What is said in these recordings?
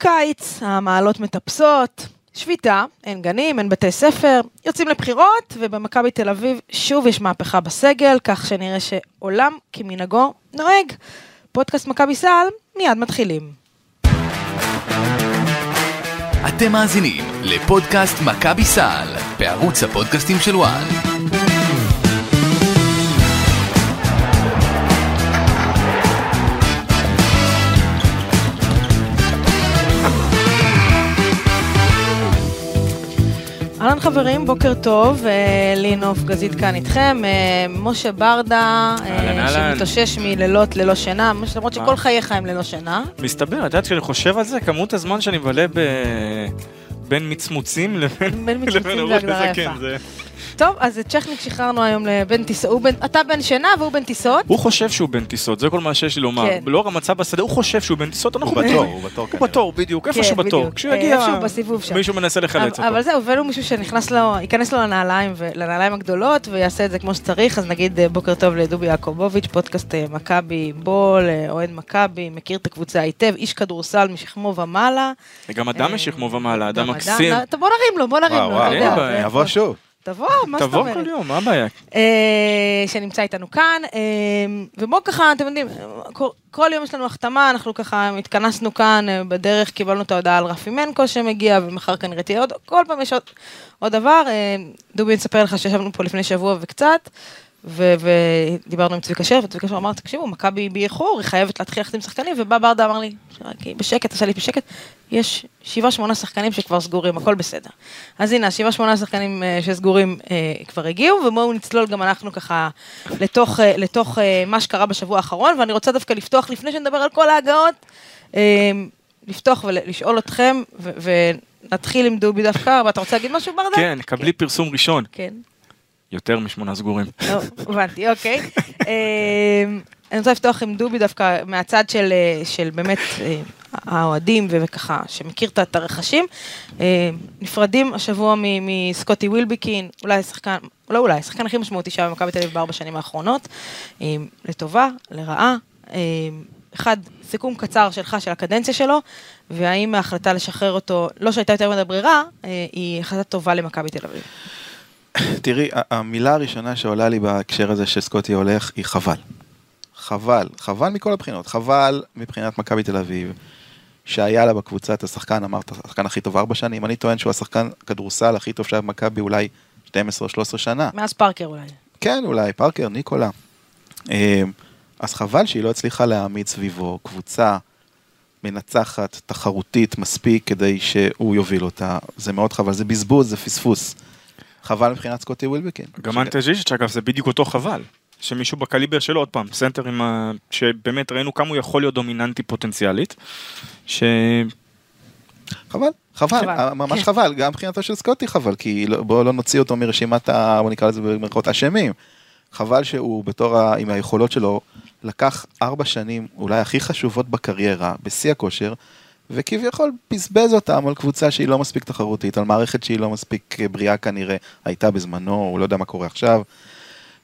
קיץ, המעלות מטפסות, שביתה, אין גנים, אין בתי ספר, יוצאים לבחירות, ובמכבי תל אביב שוב יש מהפכה בסגל, כך שנראה שעולם כמנהגו נוהג. פודקאסט מכבי סל, מיד מתחילים. אתם מאזינים לפודקאסט מכבי סל בערוץ הפודקאסטים של וואן. אהלן חברים, בוקר טוב, אה, לינוף גזית כאן איתכם, אה, משה ברדה, אה. שמתאושש מלילות ללא שינה, למרות שכל? חייך הם ללא שינה. מסתבר, את יודעת כשאני חושב על זה, כמות הזמן שאני מבלה ב... בין מצמוצים לבין... בין מצמוצים זה הגדרה זה יפה. כן, טוב, אז את צ'כניק שחררנו היום לבן טיסות, אתה בן שינה והוא בן טיסות. הוא חושב שהוא בן טיסות, זה כל מה שיש לי לומר. כן. לאור המצב בשדה, הוא חושב שהוא בן טיסות, אנחנו. בתור, הוא בתור הוא כנראה. בתור, בדיוק, כן, איפשהו בתור. בדיוק. כשהוא יגיע, שם. מישהו מנסה לחלץ אבל- אבל אותו. זהו, הבאנו מישהו שנכנס לו, ייכנס לו לנעליים, ו- לנעליים הגדולות, ויעשה את זה כמו שצריך, אז נגיד אה, בוקר טוב לדובי יעקובוביץ', פודקאסט אה, מכבי בול, אה, אוהד מכבי, מכיר את הקבוצה היטב, איש כדורסל משכמו ומעלה. גם אדם אה, משכמו ומעלה, אדם גם מקסים. אדם- בוא נרים לו, בוא נרים לו. יבוא שוב. תבוא, מה זאת תבוא אומרת? כל יום, מה הבעיה? אה, שנמצא איתנו כאן, אה, ובואו ככה, אתם יודעים, כל, כל יום יש לנו החתמה, אנחנו ככה התכנסנו כאן, אה, בדרך קיבלנו את ההודעה על רפי מנקו שמגיע, ומחר כנראה תהיה עוד, כל פעם יש עוד, דבר. דובי, נספר לך שישבנו פה לפני שבוע וקצת, ו- ודיברנו עם צביקה שרף, וצביקה שרף אמר, תקשיבו, מכבי באיחור, היא חייבת להתחיל להחתים שחקנים, ובא ברדה אמר לי, "כי בשקט, עשה לי בשקט, יש שבעה שמונה שחקנים שכבר סגורים, הכל בסדר. אז הנה, השבעה שמונה שחקנים אה, שסגורים אה, כבר הגיעו, ובואו נצלול גם אנחנו ככה לתוך, אה, לתוך אה, מה שקרה בשבוע האחרון, ואני רוצה דווקא לפתוח, לפני שנדבר על כל ההגעות, אה, לפתוח ולשאול אתכם, ו- ונתחיל עם דובי דווקא, ואתה רוצה להגיד משהו ברדה? כן, קבלי פרסום ראשון. כן. יותר משמונה סגורים. לא, הבנתי, אוקיי. אמ, אני רוצה לפתוח עם דובי דווקא מהצד של, אה, של באמת אה, האוהדים וככה, שמכיר את- הרכשים. אה, נפרדים השבוע מסקוטי ווילביקין, אולי שחקן, לא אולי, השחקן הכי משמעותי שהיה במכבי תל אביב בארבע שנים האחרונות, אה, לטובה, לרעה. אחד, סיכום קצר שלך, של הקדנציה שלו, והאם ההחלטה לשחרר אותו, לא שהייתה יותר מדי ברירה, אה, היא החלטה טובה למכבי תל אביב. תראי, המילה הראשונה שעולה לי בהקשר הזה שסקוטי הולך היא חבל. חבל, חבל מכל הבחינות. חבל מבחינת מכבי תל אביב, שהיה לה בקבוצה את השחקן, אמרת, השחקן הכי טוב ארבע שנים, אני טוען שהוא השחקן כדורסל הכי טוב שהיה במכבי אולי 12 או 13 שנה. מאז פארקר אולי. כן, אולי, פארקר, ניקולה. אה, אז חבל שהיא לא הצליחה להעמיד סביבו קבוצה מנצחת, תחרותית מספיק כדי שהוא יוביל אותה. זה מאוד חבל, זה בזבוז, זה פספוס. חבל מבחינת סקוטי ווילבקין. גם ש- אנטה ז'יז'יץ' אגב זה בדיוק אותו חבל. שמישהו בקליבר שלו עוד פעם, סנטר עם ה... שבאמת ראינו כמה הוא יכול להיות דומיננטי פוטנציאלית. ש... חבל, חבל, חבל. אה, ממש כן. חבל, גם מבחינתו של סקוטי חבל, כי לא- בואו לא נוציא אותו מרשימת, ה- בוא נקרא לזה במרכאות אשמים. חבל שהוא בתור, ה- עם היכולות שלו, לקח ארבע שנים אולי הכי חשובות בקריירה, בשיא הכושר, וכביכול בזבז אותם על קבוצה שהיא לא מספיק תחרותית, על מערכת שהיא לא מספיק אה, בריאה כנראה, הייתה בזמנו, הוא לא יודע מה קורה עכשיו.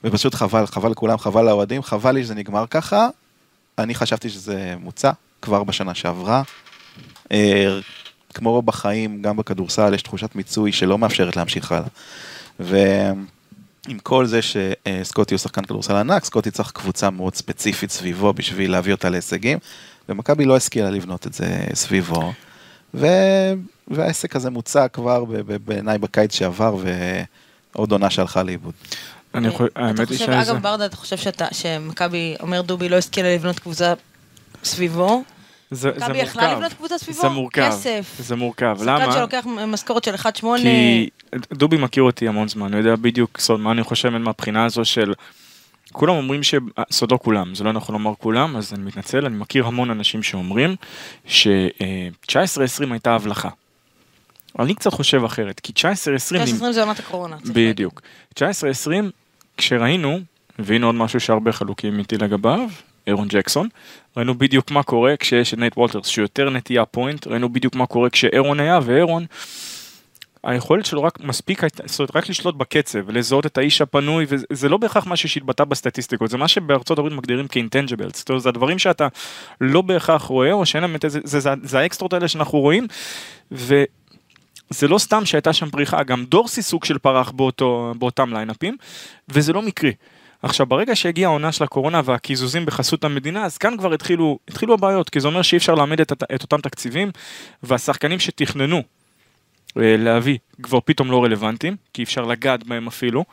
ופשוט חבל, חבל לכולם, חבל לאוהדים, חבל לי שזה נגמר ככה. אני חשבתי שזה מוצע כבר בשנה שעברה. אה, כמו בחיים, גם בכדורסל, יש תחושת מיצוי שלא מאפשרת להמשיך הלאה. ועם כל זה שסקוטי הוא שחקן כדורסל ענק, סקוטי צריך קבוצה מאוד ספציפית סביבו בשביל להביא אותה להישגים, ומכבי לא השכילה לבנות את זה סביבו. ו... והעסק הזה מוצע כבר בעיניי בקיץ שעבר, ועוד עונה שהלכה לאיבוד. אני. אתה האמת היא חושב, שזה... אגב, ברדה, אתה חושב שאתה- שמכבי, אומר דובי, לא השכילה לבנות קבוצה סביבו? זה זה מכבי יכלה מורכב. לבנות קבוצה סביבו? זה מורכב. כסף. זה מורכב. שחקן למה? שלוקח משכורת של 1.8... כי דובי מכיר אותי המון זמן, הוא יודע בדיוק סוד מה אני חושב מהבחינה הזו של... כולם אומרים ש... סודו כולם, זה לא נכון לומר כולם, אז אני מתנצל, אני מכיר המון אנשים שאומרים ש-19-20 הייתה הבלחה. אני קצת חושב אחרת, כי 19-20... 19-20 זה עונת הקורונה. בדיוק. 19-20, כשראינו, והנה עוד משהו שהרבה חלוקים איתי לגביו, אירון ג'קסון, ראינו בדיוק מה קורה כשיש את נייט וולטרס, שהוא יותר נטייה point, ראינו בדיוק מה קורה כשאירון היה, ואירון היכולת שלו רק מספיק, זאת אומרת, רק לשלוט בקצב, לזהות את האיש הפנוי, וזה לא בהכרח משהו שהתבטא בסטטיסטיקות, זה מה שבארצות הברית מגדירים כ intangibles, זאת אומרת, זה הדברים שאתה לא בהכרח רואה, או שאין להם את זה, זה, זה, זה האקסטרות האלה שאנחנו רואים, וזה לא סתם שהייתה שם פריחה, גם דורסי סוג של פרח באותו, באותם ליינאפים, וזה לא מקרי. עכשיו ברגע שהגיעה העונה של הקורונה והקיזוזים בחסות המדינה אז כאן כבר התחילו, התחילו הבעיות כי זה אומר שאי אפשר לאמד את, את אותם תקציבים והשחקנים שתכננו להביא כבר פתאום לא רלוונטיים כי אפשר לגעת בהם אפילו.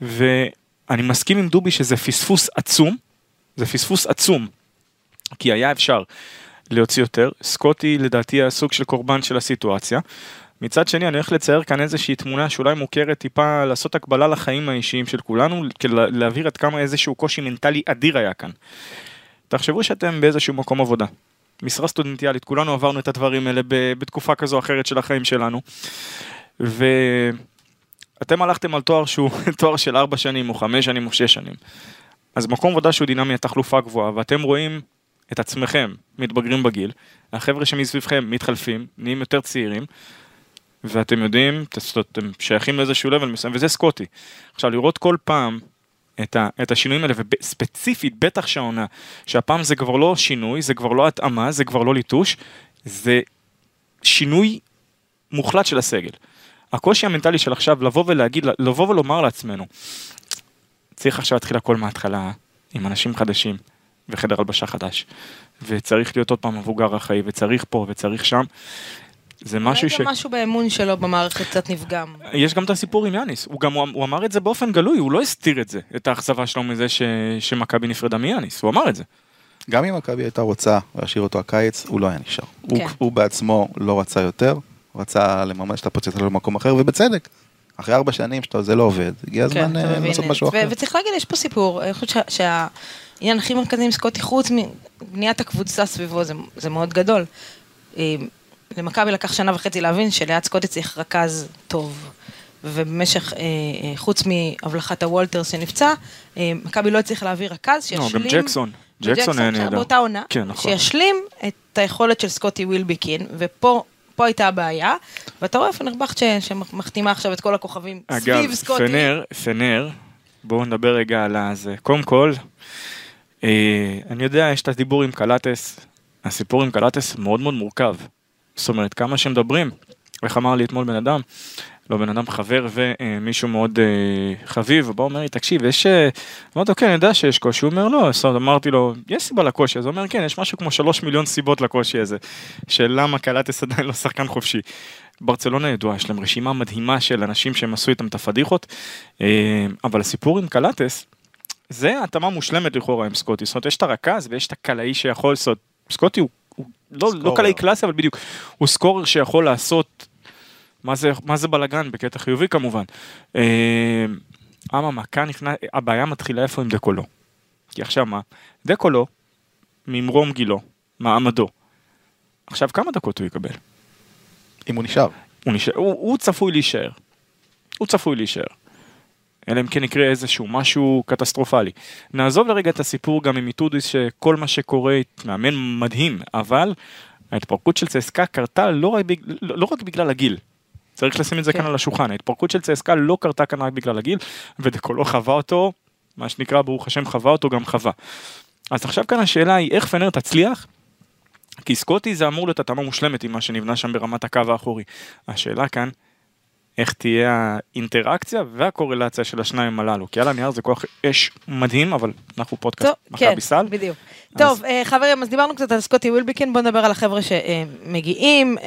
ואני מסכים עם דובי שזה פספוס עצום זה פספוס עצום כי היה אפשר להוציא יותר. סקוטי לדעתי היה סוג של קורבן של הסיטואציה. מצד שני אני הולך לצייר כאן איזושהי תמונה שאולי מוכרת טיפה לעשות הקבלה לחיים האישיים של כולנו, להבהיר עד כמה איזשהו קושי מנטלי אדיר היה כאן. תחשבו שאתם באיזשהו מקום עבודה, משרה סטודנטיאלית, כולנו עברנו את הדברים האלה בתקופה כזו או אחרת של החיים שלנו, ואתם הלכתם על תואר שהוא תואר של 4 שנים או 5 שנים או 6 שנים. אז מקום עבודה שהוא דינמי, התחלופה גבוהה, ואתם רואים את עצמכם מתבגרים בגיל, החבר'ה שמסביבכם מתחלפים, נהיים יותר צעירים, ואתם יודעים, אתם שייכים לאיזשהו level מסוים, וזה סקוטי. עכשיו, לראות כל פעם את, ה, את השינויים האלה, וספציפית, בטח שהעונה, שהפעם זה כבר לא שינוי, זה כבר לא התאמה, זה כבר לא ליטוש, זה שינוי מוחלט של הסגל. הקושי המנטלי של עכשיו לבוא ולהגיד, לבוא ולומר לעצמנו, צריך עכשיו להתחיל הכל מההתחלה, עם אנשים חדשים, וחדר הלבשה חדש, וצריך להיות עוד פעם מבוגר אחראי, וצריך פה וצריך שם. זה משהו ש... אולי גם משהו באמון שלו במערכת קצת נפגם. יש גם את הסיפור עם יאניס, הוא גם, הוא אמר את זה באופן גלוי, הוא לא הסתיר את זה, את האכזבה שלו מזה ש... שמכבי נפרדה מיאניס, הוא אמר את זה. גם אם מכבי הייתה רוצה להשאיר אותו הקיץ, הוא לא היה נשאר. כן. הוא, הוא בעצמו לא רצה יותר, הוא רצה לממש את הפוטנציאל למקום אחר, ובצדק. אחרי ארבע שנים שאתה זה לא עובד, הגיע כן, הזמן אה. לעשות משהו אחר. וצריך להגיד, יש פה סיפור, אני חושבת שה- שהעניין הכי מרכזי עם סקוטי, חוץ מבניית הקבוצה סביבו, זה- זה מאוד גדול. למכבי לקח שנה וחצי להבין שליד סקוטי צריך רכז טוב. ובמשך, אה, אה, חוץ מהבלחת הוולטרס שנפצע, אה, מכבי לא הצליחה להביא רכז לא, שישלים... גם ג'קסון, ג'קסון היה נהדר. באותה עונה, כן, נכון. שישלים את היכולת של סקוטי ווילביקין, ופה פה הייתה הבעיה, ואתה רואה פנרבכט ש- שמחתימה עכשיו את כל הכוכבים אגב, סביב סקוטי. פנר, פנר, בואו נדבר רגע על הזה. קודם כל, אה, אני יודע, יש את הדיבור עם קלטס, הסיפור עם קלטס מאוד מאוד מורכב. זאת אומרת, כמה שמדברים, איך אמר לי אתמול בן אדם, לא בן אדם חבר ומישהו מאוד אה, חביב, הוא בא אומר לי, תקשיב, יש... אמרתי לו, כן, אני יודע שיש קושי, הוא אומר, לא, אומרת, אמרתי לו, יש סיבה לקושי, אז הוא אומר, כן, יש משהו כמו שלוש מיליון סיבות לקושי הזה, של למה קלטס עדיין לא שחקן חופשי. ברצלונה ידועה, יש להם רשימה מדהימה של אנשים שהם עשו איתם את הפדיחות, אה, אבל הסיפור עם קלטס, זה התאמה מושלמת לכאורה עם סקוטי, זאת אומרת, יש את הרכז ויש את הקלעי שיכול, זאת סקוטי הוא לא, לא. קלעי קלאסי, אבל בדיוק, הוא סקורר שיכול לעשות, מה זה, מה זה בלאגן, בקטע חיובי כמובן. אה, אממה, כאן נכנס, הבעיה מתחילה איפה עם דקולו. כי עכשיו מה, דקולו, ממרום גילו, מעמדו, עכשיו כמה דקות הוא יקבל? אם הוא נשאר. הוא, נשאר, הוא, הוא צפוי להישאר. הוא צפוי להישאר. אלא אם כן יקרה איזשהו משהו קטסטרופלי. נעזוב לרגע את הסיפור גם עם איטודיס שכל מה שקורה, מאמן מדהים, אבל ההתפרקות של צסקה קרתה לא רק, בג... לא לא רק בגלל הגיל. צריך לשים את זה כן. כאן על השולחן, ההתפרקות של צסקה לא קרתה כאן רק בגלל הגיל, ודקולו חווה אותו, מה שנקרא ברוך השם חווה אותו גם חווה. אז עכשיו כאן השאלה היא איך פנר תצליח כי סקוטי זה אמור להיות התאמה מושלמת עם מה שנבנה שם ברמת הקו האחורי. השאלה כאן, איך תהיה האינטראקציה והקורלציה של השניים הללו. כי על הנייר זה כוח אש מדהים, אבל אנחנו פודקאסט טוב, כן, מכבי סל. בדיוק. אז- טוב, אה, חברים, אז דיברנו קצת על סקוטי ווילביקין, בואו נדבר על החבר'ה שמגיעים, אה,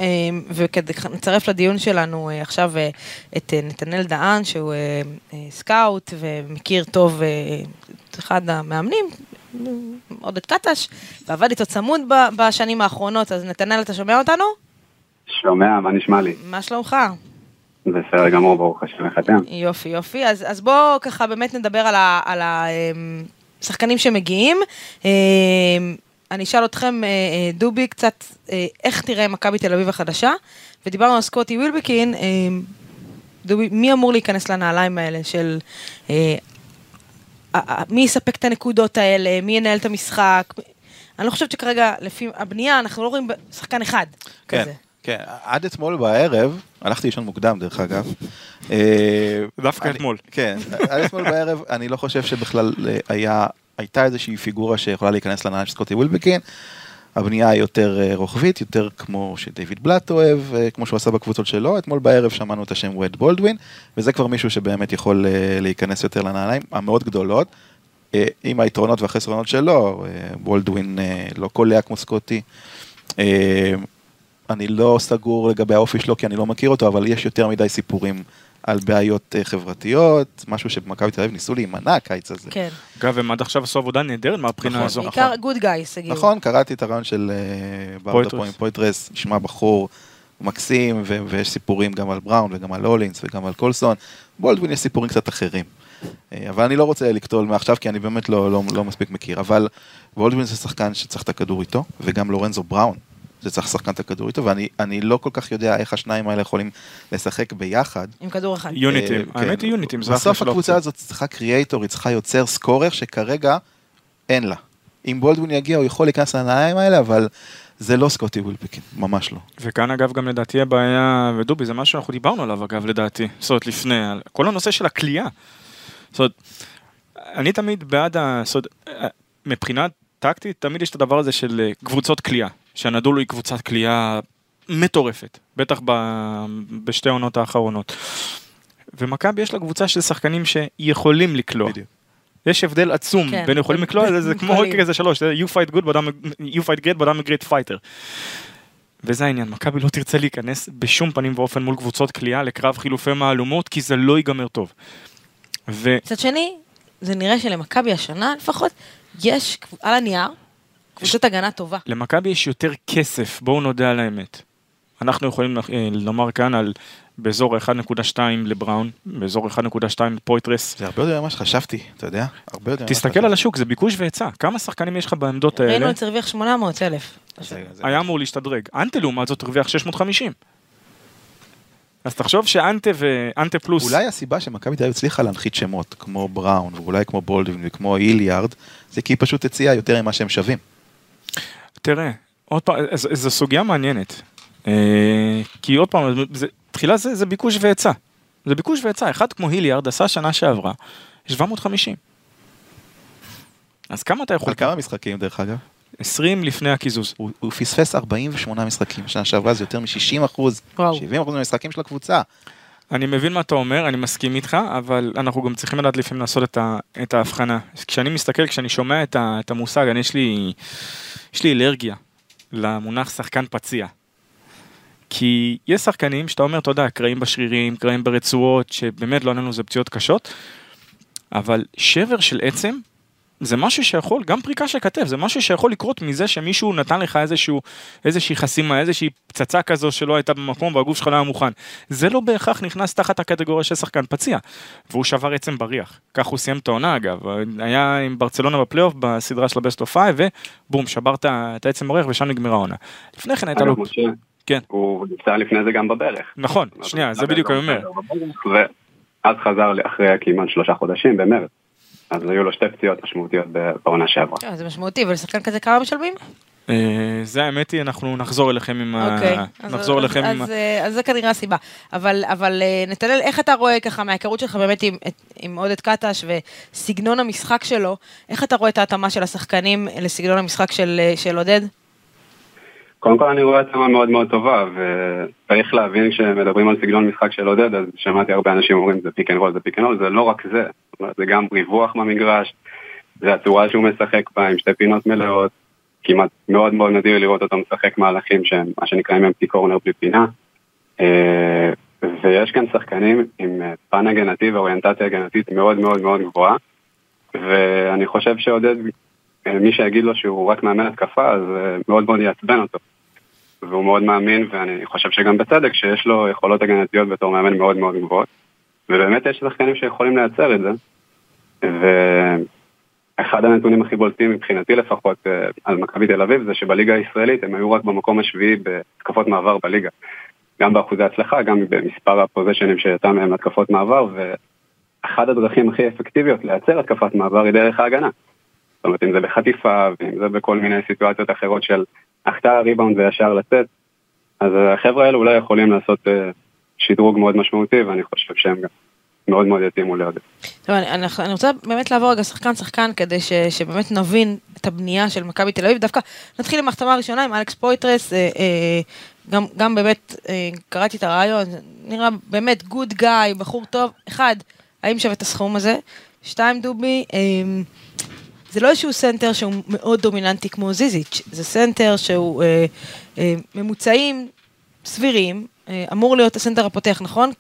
וכדי נצרף לדיון שלנו אה, עכשיו את נתנאל דהן, שהוא סקאוט ומכיר טוב את אחד המאמנים, עודד קטש, ועבד איתו צמוד ב- בשנים האחרונות, אז נתנאל, אתה שומע אותנו? שומע, מה נשמע לי? מה שלומך? בסדר גמור, ברוך השם, איך אתם? יופי, יופי. אז, אז בואו ככה באמת נדבר על, ה, על השחקנים שמגיעים. אמ, אני אשאל אתכם, אה, אה, דובי, קצת אה, איך תראה מכבי תל אביב החדשה, ודיברנו על סקוטי ווילבקין, אמ, דובי, מי אמור להיכנס לנעליים האלה של מי יספק את הנקודות האלה, מי ינהל את המשחק. אני לא חושבת שכרגע, לפי הבנייה, אנחנו לא רואים שחקן אחד כן, כזה. כן, עד אתמול בערב, הלכתי לישון מוקדם דרך אגב. אה, דווקא אתמול. כן, אתמול בערב, אני לא חושב שבכלל אה, היה, הייתה איזושהי פיגורה שיכולה להיכנס לנעליים של סקוטי ווילבקין. הבנייה היא יותר אה, רוחבית, יותר כמו שדייוויד בלאט אוהב, כמו שהוא עשה בקבוצות שלו. אתמול בערב שמענו את השם ווד בולדווין, וזה כבר מישהו שבאמת יכול להיכנס יותר לנעליים המאוד גדולות. עם היתרונות והחסרונות שלו, בולדווין לא קולע כמו סקוטי. אני לא סגור לגבי האופי שלו כי אני לא מכיר אותו, אבל יש יותר מדי סיפורים על בעיות אה, חברתיות, משהו שבמכבי תל אביב ניסו להימנע הקיץ הזה. כן. אגב, הם עד עכשיו עשו עבודה נהדרת מהבחינה נכון. הזו. בעיקר good guys הגיעו. נכון, קראתי את הראיון של אה, ברדה פויטרס. פויטרס, נשמע בחור מקסים, ו- ויש סיפורים גם על בראון וגם על הולינס וגם על קולסון. בולדווין יש סיפורים קצת אחרים. אה, אבל אני לא רוצה לקטול מעכשיו, כי אני באמת לא, לא, לא מספיק מכיר. אבל בולדווין זה שחקן שצריך את הכדור איתו, וגם לורנזו בראון. זה צריך שחקן את הכדור איתו, ואני אני לא כל כך יודע איך השניים האלה יכולים לשחק ביחד. עם כדור אחד. יוניטים, אה, האמת כן. היא יוניטים, בסוף הקבוצה. הזאת צריכה קריאייטור, היא צריכה יוצר סקורר שכרגע אין לה. אם בולדווין יגיע הוא יכול להיכנס לנעליים האלה, אבל זה לא סקוטי ווילבקין, ממש לא. וכאן אגב גם לדעתי הבעיה, ודובי זה משהו שאנחנו דיברנו עליו אגב לדעתי, זאת אומרת לפני, כל הנושא של הכלייה. זאת אומרת, אני תמיד בעד. זאת אומרת, מבחינה טקטית תמיד יש את הדבר הזה של אה, קבוצות כלייה, שהנדולו היא קבוצת כלייה מטורפת, בטח ב... בשתי העונות האחרונות. ומכבי יש לה קבוצה של שחקנים שיכולים לקלוע. בדיוק. יש הבדל עצום כן. בין יכולים לקלוע, זה- זה כמו יכולים. כזה שלוש, זה you fight good but I'm a- you fight great but I'm a great fighter. וזה העניין, מכבי לא תרצה להיכנס בשום פנים ואופן מול קבוצות כליאה לקרב חילופי מהלומות, כי זה לא ייגמר טוב. ו... מצד שני, זה נראה שלמכבי השנה לפחות, יש על הנייר קבוצת הגנה טובה. למכבי יש יותר כסף, בואו נודה על האמת. אנחנו יכולים אה, לומר כאן על באזור ה-1.2 לבראון, באזור 1.2 לפויטרס. זה הרבה יותר ממה שחשבתי, אתה יודע? הרבה יותר תסתכל. על השוק, זה ביקוש והיצע. כמה שחקנים יש לך בעמדות האלה? ראינו את זה הרוויח 800 אלף. היה אמור להשתדרג. אנטה לעומת זאת הרוויח 650. אז תחשוב שאנטה ואנטה פלוס, אולי הסיבה שמכבי תל אביב הצליחה להנחית שמות, כמו בראון, ואולי כמו בולדווין וכמו איליארד, זה כי היא פשוט הציעה יותר ממה שהם שווים. תראה, עוד פעם, ז- זו סוגיה מעניינת. אה, כי עוד פעם, זה, תחילה זה, זה ביקוש והיצע. זה ביקוש והיצע, אחד כמו היליארד עשה שנה שעברה 750. אז כמה אתה יכול? על כמה משחקים דרך אגב? 20 לפני הקיזוז. הוא, הוא פספס 48 משחקים, שנה שעברה זה יותר מ-60 אחוז, וואו. 70 אחוז מהמשחקים של הקבוצה. אני מבין מה אתה אומר, אני מסכים איתך, אבל אנחנו גם צריכים לדעת לפעמים לעשות את, ה, את ההבחנה. כשאני מסתכל, כשאני שומע את, ה, את המושג, אני יש לי, יש לי אלרגיה למונח שחקן פציע. כי יש שחקנים שאתה אומר, אתה יודע, קרעים בשרירים, קרעים ברצועות, שבאמת לא עלינו זה פציעות קשות, אבל שבר של עצם, זה משהו שיכול, גם פריקה של כתף, זה משהו שיכול לקרות מזה שמישהו נתן לך איזשהו, איזושהי חסימה, איזושהי פצצה כזו שלא הייתה במקום והגוף שלך לא היה מוכן. זה לא בהכרח נכנס תחת הקטגוריה של שחקן פציע. והוא שבר עצם בריח. כך הוא סיים את העונה אגב. היה עם ברצלונה בפלייאוף בסדרה של ה best of five, ובום, שבר את העצם בריח ושם נגמרה העונה. לפני כן הייתה לו... כן. הוא נפצע לפני זה גם בברך. נכון, שנייה, זה בדיוק אני אומר. ואז חזר אחרי כמעט שלושה חודשים במרץ. אז היו לו שתי פציעות משמעותיות בעונה שעברה. כן, זה משמעותי, ולשחקן כזה כמה משלמים? אה, זה האמת היא, אנחנו נחזור אליכם עם ה... אוקיי. נחזור אליכם עם... ה- אז אה, אז זה כנראה הסיבה. אבל אבל, אה, נתנאל, איך אתה רואה ככה מההיכרות שלך באמת עם- עודד קטש וסגנון המשחק שלו, איך אתה רואה את ההתאמה של השחקנים לסגנון המשחק של עודד? קודם כל אני רואה התאמה מאוד מאוד טובה, וצריך להבין כשמדברים על סגנון משחק של עודד, אז שמעתי הרבה אנשים אומרים זה pick and roll, זה pick and roll, זה לא רק זה, זה גם ריווח במגרש, זה הצורה שהוא משחק בה עם שתי פינות מלאות, כמעט מאוד מאוד נדיר לראות אותו משחק מהלכים שהם מה שנקראים אמפטי קורנר בלי פינה, אה, ויש כאן שחקנים עם אה, פן הגנתי ואוריינטציה הגנתית מאוד מאוד מאוד גבוהה, ואני חושב שעודד אה, מי שיגיד לו שהוא רק מאמן התקפה, אז מאוד מאוד יעצבן אותו. והוא מאוד מאמין, ואני חושב שגם בצדק, שיש לו יכולות הגנתיות בתור מאמן מאוד מאוד גבוהות. ובאמת יש שחקנים שיכולים לייצר את זה. ואחד הנתונים הכי בולטים מבחינתי לפחות אה, על מכבי תל אביב זה שבליגה הישראלית הם היו רק במקום השביעי בהתקפות מעבר בליגה. גם באחוזי הצלחה, גם במספר הפוזיישנים שיצא מהם להתקפות מעבר, ואחת הדרכים הכי אפקטיביות לייצר התקפת מעבר היא דרך ההגנה. זאת אומרת, אם זה בחטיפה, ואם זה בכל מיני סיטואציות אחרות של החטאה, ריבאונד וישר לצאת, אז החבר'ה האלו אולי יכולים לעשות אה, שדרוג מאוד משמעותי, ואני חושב שהם גם מאוד מאוד יתאימו לעודד. טוב, אני, אני, רוצה באמת לעבור רגע שחקן שחקן כדי ש, שבאמת נבין את הבנייה של מכבי תל אביב. דווקא נתחיל עם ההחתמה הראשונה עם אלכס פויטרס, אה, אה, גם, גם באמת אה, קראתי את הראיון, נראה באמת good guy, בחור טוב. אחד, האם שווה את הסכום הזה? שתיים, דובי, אה, זה לא איזשהו סנטר שהוא מאוד דומיננטי כמו זיזיץ', זה סנטר שהוא אה, אה, ממוצעים סבירים, אה, אמור להיות הסנטר הפותח, נכון?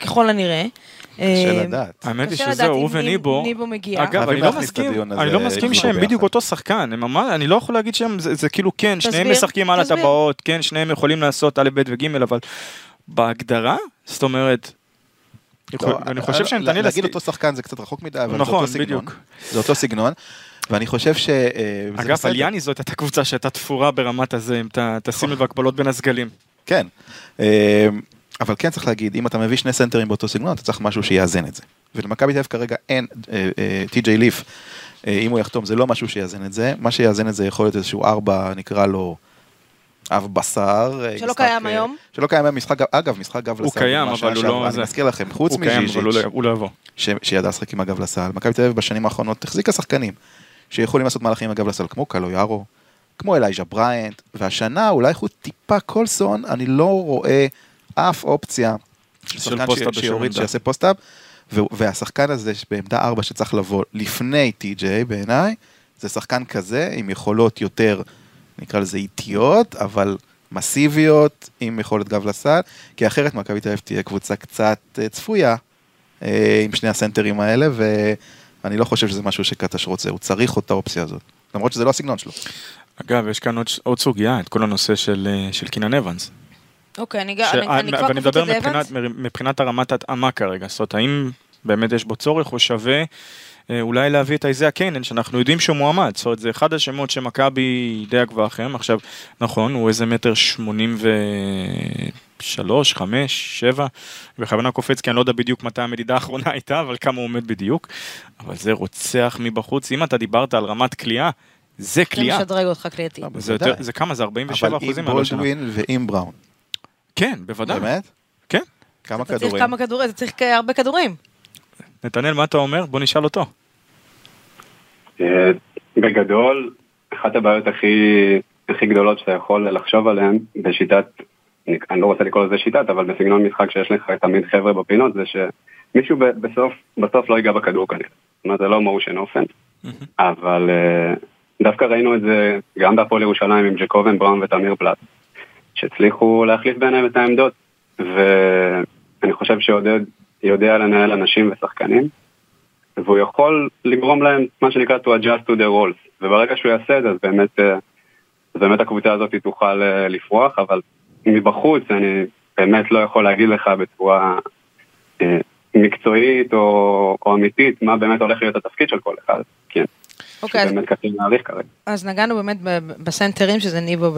ככל הנראה. קשה אה, לדעת. האמת היא שזהו, הוא וניבו, ניבו מגיע. אגב, אני לא מסכים, אני לא מסכים אתמול שהם. בדיוק אותו שחקן, אני לא יכול להגיד שהם, זה כאילו כן, שניהם משחקים על. הטבעות, כן, שניהם יכולים לעשות א', ב' וג', אבל בהגדרה, זאת אומרת, לא, אני חושב שהם תניל להגיד אותו שחקן זה קצת רחוק מדי, אבל זה נכון, אותו סגנון. בדיוק. זה אותו סגנון, ואני חושב ש... אה, אגב. על יאני זאת הייתה קבוצה שהייתה תפורה ברמת הזה, אם אתה תשים לב הקבלות בין הסגלים. כן. אה, אבל כן צריך להגיד, אם אתה מביא שני סנטרים באותו סגנון, אתה צריך משהו שיאזן את זה. ולמכבי תל אביב כרגע אין טי.ג'יי ליף, אה, אם הוא יחתום, זה לא משהו שיאזן את זה. מה שיאזן את זה יכול להיות איזשהו ארבע, נקרא לו אב בשר. אה, שלא משחק, קיים אה, היום. שלא קיים היום, משחק, אגב, משחק גב לסל. הוא קיים, אבל הוא לא שעברה. זה. אני מזכיר לכם, חוץ הוא קיים, אבל הוא מז'יז'יץ', לא- הוא לא יבוא. שידע לשחק עם הגב לסל. מכבי תל אביב בשנים האחרונות החזיקה שחקנים שיכולים לעשות מהלכים הגב לסל, כמו קלויארו, כמו אלייז'ה בריינט, והשנה אולי חוץ טיפה קולסון, אני לא רואה אף אופציה של שחקן post-up שיוריד. שיעשה post-up, ו- והשחקן הזה בעמדה 4 שצריך לבוא לפני טי.ג'יי בעיניי, זה שחקן כזה עם יכולות יותר, נקרא לזה איטיות, אבל מסיביות, עם יכולת גב לסל, כי אחרת מכבי תל אביב תהיה קבוצה קצת אה, צפויה אה, עם שני הסנטרים האלה, ואני לא חושב שזה משהו שקטש רוצה, הוא צריך את האופציה הזאת. למרות שזה לא הסגנון שלו. אגב, יש כאן עוד, עוד סוגיה, את כל הנושא של, אה, של קינן אבנס. אוקיי, אני, ש- אני, אני כבר ואני מדבר את זה, מבחינת. מבחינת הרמת התאמה כרגע, זאת אומרת, האם באמת יש בו צורך או שווה אה, אולי להביא את איזיה קיינן, שאנחנו יודעים שהוא מועמד, זאת אומרת, זה אחד השמות שמכבי די עקבה אחריהם, עכשיו, נכון, הוא איזה מטר שמונים ושלוש, חמש, שבע, בכוונה קופץ, כי אני לא יודע בדיוק מתי המדידה האחרונה הייתה, אבל כמה הוא עומד בדיוק, אבל זה רוצח מבחוץ, אם אתה דיברת על רמת כליאה, זה זה כליאה. משדרג אותך קריאתי. זה. יותר, זה כמה? זה 47 אבל אחוזים עם מהלא שנה. בולדווין ועם בראון. כן, בוודאי. באמת? כן. כמה כדורים? כמה כדורים, אתה צריך הרבה כדורים. נתנאל, מה אתה אומר? בוא נשאל אותו. אה, בגדול, אחת הבעיות הכי, הכי גדולות שאתה יכול לחשוב עליהן בשיטת, אני, אני לא רוצה לקרוא לזה שיטת, אבל בסגנון משחק שיש לך תמיד חבר'ה בפינות, זה שמישהו ב- בסוף, בסוף לא ייגע בכדור כנראה. זאת אומרת, זה לא מושן אופן, אבל אה, דווקא ראינו את זה גם בהפועל ירושלים עם ג'קובן בראון ותמיר פלט, שהצליחו להחליף ביניהם את העמדות, ואני חושב שעודד יודע לנהל אנשים ושחקנים, והוא יכול לגרום להם, מה שנקרא, to adjust to their roles, וברגע שהוא יעשה את זה, אז באמת, אה, אז באמת הקבוצה הזאת תוכל אה, לפרוח, אבל מבחוץ אני באמת לא יכול להגיד לך בצורה אה, מקצועית או, או אמיתית מה באמת הולך להיות התפקיד של כל אחד, כן, אוקיי, אז באמת קשה להעריך כרגע. אז נגענו באמת בסנטרים, שזה ניבו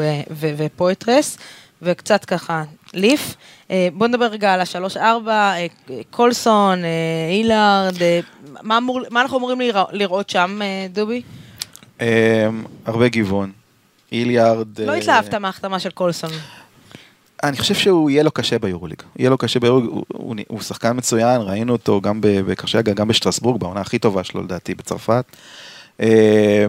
ופויטרס, וקצת ככה ליף. אה, בוא נדבר רגע על השלוש-ארבע, אה, קולסון, אה, אילארד, אה, מה, אמור, מה אנחנו אמורים לראות, לראות שם, אה, דובי? הרבה גיוון. איליארד... לא התלהבת מההחתמה של קולסון. אני חושב שהוא יהיה לו קשה ביורוליג. יהיה לו קשה ביורוליג, הוא, הוא, הוא שחקן מצוין, ראינו אותו גם בקרשגה, גם בשטרסבורג, בעונה הכי טובה שלו לדעתי בצרפת. אה,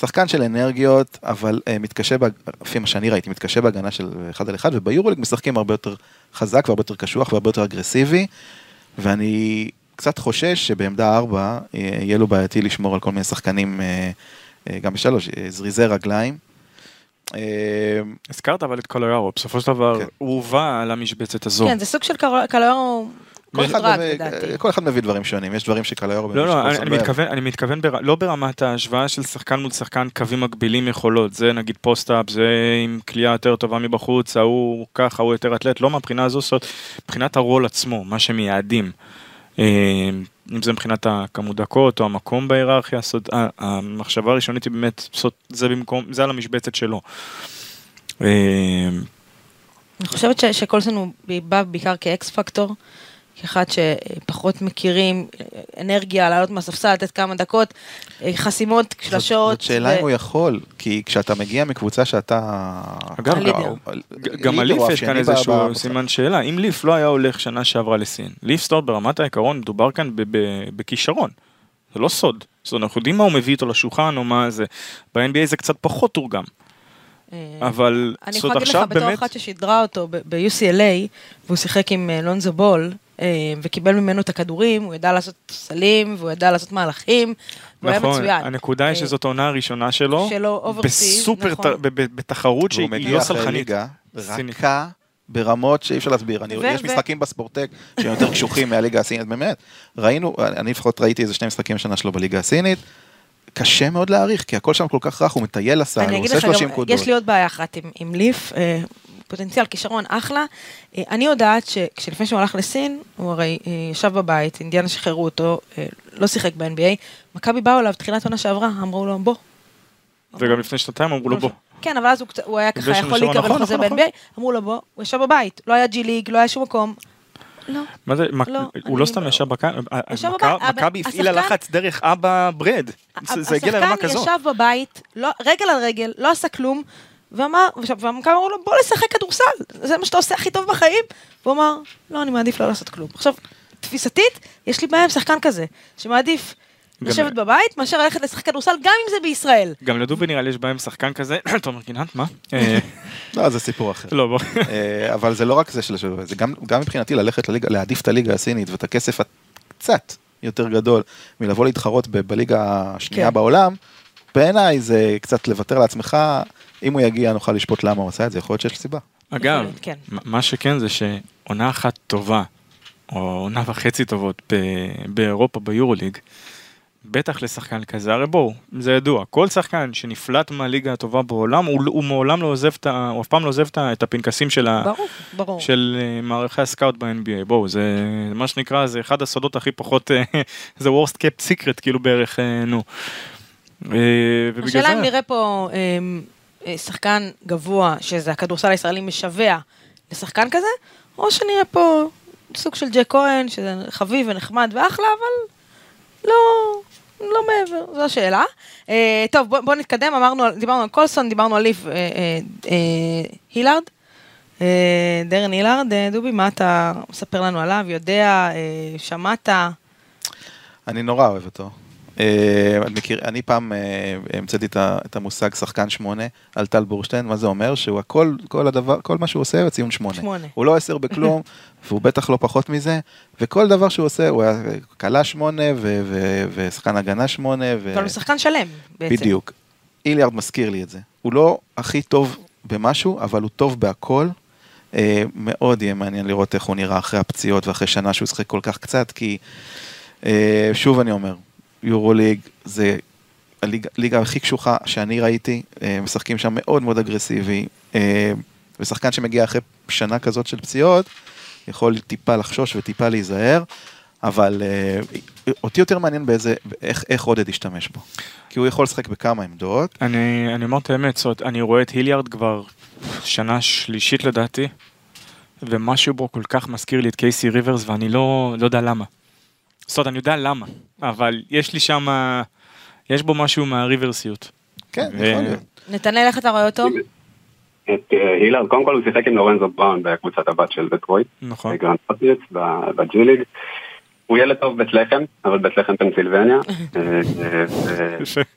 שחקן של אנרגיות, אבל אה, מתקשה, לפי מה שאני ראיתי, מתקשה בהגנה של אחד על אחד, וביורוליג משחקים הרבה יותר חזק והרבה יותר קשוח והרבה יותר אגרסיבי, ואני קצת חושש שבעמדה ארבע אה, יהיה לו בעייתי לשמור על כל מיני שחקנים, גם בשלוש, זריזי רגליים. אה, הזכרת אבל את קולויארו, בסופו של דבר כן. הוא הובא למשבצת הזו. כן, זה סוג של קלויארו כל אחד, לדעתי. כל אחד מביא דברים שונים, יש דברים שקלויארו לא, לא, אני, אני מתכוון, אני מתכוון בר, לא ברמת ההשוואה של שחקן מול שחקן קווים מקבילים יכולות, זה נגיד פוסט-אפ, זה עם כליאה יותר טובה מבחוץ, ההוא ככה, ההוא יותר אתלט, לא מהבחינה הזו, זאת מבחינת הרול עצמו, מה שמייעדים. אה, אם זה מבחינת הכמות דקות או המקום בהיררכיה, זאת אומרת, ה- המחשבה הראשונית היא באמת, זאת, זה במקום, זה על המשבצת שלו. אה, אני חושבת שקולסון הוא בא בעיקר כאקס פקטור. כאחד שפחות מכירים, אנרגיה, לעלות מהספסל, לתת כמה דקות, אה, חסימות, שלשות. זאת שאלה ו- אם הוא יכול, כי כשאתה מגיע מקבוצה שאתה... אגב, גם על לידר ליף או יש כאן איזשהו סימן שאלה, אם ליף לא היה הולך שנה שעברה לסין, ליף סטארט ברמת העיקרון מדובר כאן בכישרון, זה לא סוד, זאת אומרת, אנחנו יודעים מה הוא מביא איתו לשולחן או מה זה, ב-NBA זה קצת פחות תורגם, אה, אבל אני זאת יכולה אומרת להגיד לך עכשיו בתור באמת, אחת ששידרה אותו ב-UCLA, והוא שיחק עם אה, לונזו בול, וקיבל ממנו את הכדורים, הוא ידע לעשות סלים, והוא ידע לעשות מהלכים, והוא היה נכון, מצוין. הנקודה היא אה, שזאת העונה הראשונה שלו, שלו בסופר, נכון. בתחרות שהיא והוא היא מגיע לא אחרי סלחנית, ליגה סינית. רכה ברמות שאי אפשר להסביר. אני, ו- יש ו- משחקים בספורטק שהם יותר קשוחים מהליגה הסינית, באמת. ראינו, אני לפחות ראיתי איזה שני משחקים השנה שלו בליגה הסינית. קשה מאוד להעריך, כי הכל שם כל כך רך, הוא מטייל לסל, אני הוא אגיד עושה לך 30 גם, נקודות. יש לי עוד בעיה אחת עם, עם ליף, אה, פוטנציאל כישרון אחלה. אה, אני יודעת שכשלפני שהוא הלך לסין, הוא הרי אה, ישב בבית, אינדיאנה שחררו אותו, אה, לא שיחק ב-NBA, מכבי באו אליו תחילת עונה שעברה, אמרו לו בוא. וגם לפני שנתיים אמרו לו בוא, כן, אבל אז הוא, הוא היה ככה יכול להיקרא נכון, לחוזה נכון, ב-NBA, אמרו לו בוא, הוא ישב בבית, לא היה ג'י ליג, לא היה שום מקום. לא, מה זה, לא, הוא לא סתם לא- ישב בקו, ישב מכבי- הפעילה השחקן- לחץ דרך אבא ברד, זה הגיע לרמה השחקן כזאת. ישב בבית, לא, רגל על רגל, לא עשה כלום, ואמר, והמכבי אמרו לו, בוא לשחק כדורסל, זה מה שאתה עושה הכי טוב בחיים. והוא אמר, לא, אני מעדיף לא לעשות כלום. עכשיו, תפיסתית, יש לי בעיה עם שחקן כזה, שמעדיף גם- לשבת בבית, מאשר ללכת לשחק כדורסל, גם אם זה בישראל. גם לדובי נראה לי יש בעיה עם שחקן כזה, תומר גינת, מה? אה, לא, זה סיפור אחר. לא, בוא. אה, אבל זה לא רק זה של זה גם, גם מבחינתי ללכת לליגה, להעדיף את הליגה הסינית ואת הכסף הקצת יותר גדול מלבוא להתחרות בליגה השנייה כן. בעולם, בעיניי זה קצת לוותר לעצמך, אם הוא יגיע נוכל לשפוט למה הוא עשה את זה, יכול להיות שיש סיבה. אגב, כן. מה- שכן זה שעונה אחת טובה, או עונה וחצי טובות ב- באירופה, ביורוליג, בטח לשחקן כזה, הרי בואו, זה ידוע, כל שחקן שנפלט מהליגה הטובה בעולם, הוא, הוא מעולם לא עוזב את ה... הוא אף פעם לא עוזב את הפנקסים של, ה, ברור, ברור. של אה, מערכי הסקאוט ב-NBA, בואו, זה מה שנקרא, זה אחד הסודות הכי פחות, אה, זה worst kept secret, כאילו בערך, אה, נו. ובגלל השאלה אם נראה פה אה, שחקן גבוה, שזה הכדורסל הישראלי משווע לשחקן כזה, או שנראה פה סוג של ג'ק כהן, שזה חביב ונחמד ואחלה, אבל לא, לא מעבר, זו השאלה. אה, טוב, בוא, בוא נתקדם, אמרנו, דיברנו על קולסון, דיברנו על ליף אה, אה, אה, הילארד. אה, דרן הילארד, אה, דובי, מה אתה מספר לנו עליו? יודע, אה, שמעת? אני נורא אוהב אותו. אה, אני מכיר, אני פעם אה, המצאתי את המושג שחקן שמונה על טל בורשטיין, מה זה אומר? שהוא הכל, כל הדבר, כל מה שהוא עושה הוא ציון שמונה. שמונה. הוא לא עשר בכלום, והוא בטח לא פחות מזה, וכל דבר שהוא עושה, הוא היה כלה שמונה, ושחקן הגנה שמונה, ו... אבל הוא שחקן שלם, בעצם. בדיוק. איליארד מזכיר לי את זה. הוא לא הכי טוב במשהו, אבל הוא טוב בהכל. אה, מאוד יהיה מעניין לראות איך הוא נראה אחרי הפציעות ואחרי שנה שהוא שחק כל כך קצת, כי שוב אני אומר, יורו ליג זה הליגה הכי קשוחה שאני ראיתי, אה, משחקים שם מאוד מאוד אגרסיבי, אה, ושחקן שמגיע אחרי שנה כזאת של פציעות, יכול טיפה לחשוש וטיפה להיזהר, אבל אה, אותי יותר מעניין באיזה, איך, איך עודד ישתמש בו. כי הוא יכול לשחק בכמה עמדות, אני, אני אומר את האמת, זאת אני רואה את היליארד כבר שנה שלישית לדעתי, ומשהו בו כל כך מזכיר לי את קייסי ריברס, ואני לא, לא יודע למה. זאת אומרת, אני יודע למה, אבל יש לי שם, יש בו משהו מהריברסיות. כן, ו- יכול להיות. נתנאל, איך אתה רואה אותו? את אה, הילארד, קודם כל הוא שיחק עם לורנזו בראון בקבוצת הבת של דטרויט, נכון. בגרנד פטריוטס, בג'י ליג. הוא ילד טוב בית לחם, אבל בית לחם פנסילבניה, אה, אה.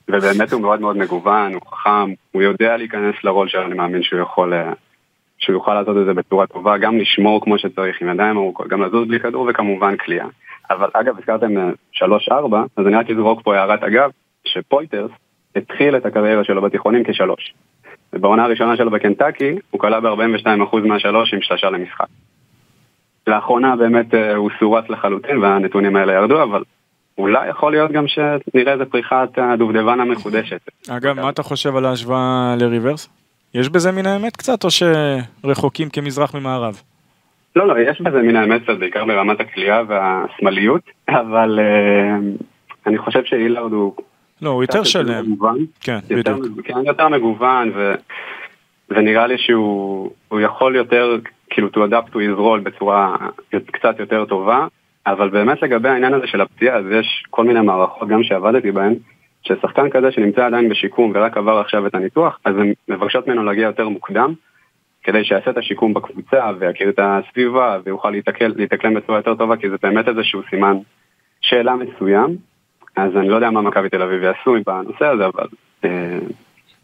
ובאמת הוא מאוד מאוד מגוון, הוא חכם, הוא יודע להיכנס לרול שלו, אני מאמין שהוא יכול, שהוא יוכל לעשות את זה בצורה טובה, גם לשמור כמו שצריך עם ידיים ארוכות, גם לזוז בלי כדור וכמובן כליאה. אבל אגב, הזכרתם אה, 3-4, אז אני רק אזרוק פה הערת אגב, שפויטרס התחיל את הקריירה שלו בתיכונים כשלוש. ובעונה הראשונה שלו בקנטקי, הוא כלה ב-42% מהשלוש עם שלושה למשחק. לאחרונה באמת אה, הוא סורץ לחלוטין והנתונים האלה ירדו, אבל אולי יכול להיות גם שנראה איזה פריחת הדובדבן המחודשת. אגב, מה אתה חושב על ההשוואה לריברס? יש בזה מן האמת קצת, או שרחוקים כמזרח ממערב? לא, לא, יש בזה מן האמת קצת, בעיקר ברמת הכלייה והשמאליות, אבל אה, אני חושב שאילארד הוא... לא, הוא יותר שלם. מגוון, כן, יותר, בדיוק. כן, יותר מגוון, ו, ונראה לי שהוא הוא יכול יותר, כאילו to adapt to his role בצורה קצת יותר טובה, אבל באמת לגבי העניין הזה של הפציעה, אז יש כל מיני מערכות גם שעבדתי בהן, ששחקן כזה שנמצא עדיין בשיקום ורק עבר עכשיו את הניתוח, אז הן מבקשות ממנו להגיע יותר מוקדם, כדי שיעשה את השיקום בקבוצה ויכיר את הסביבה ויוכל להתקל, להתאקלם בצורה יותר טובה, כי זה באמת איזשהו סימן שאלה מסוים. אז אני לא יודע מה מכבי תל אביב יעשו בנושא הזה, אבל... אה,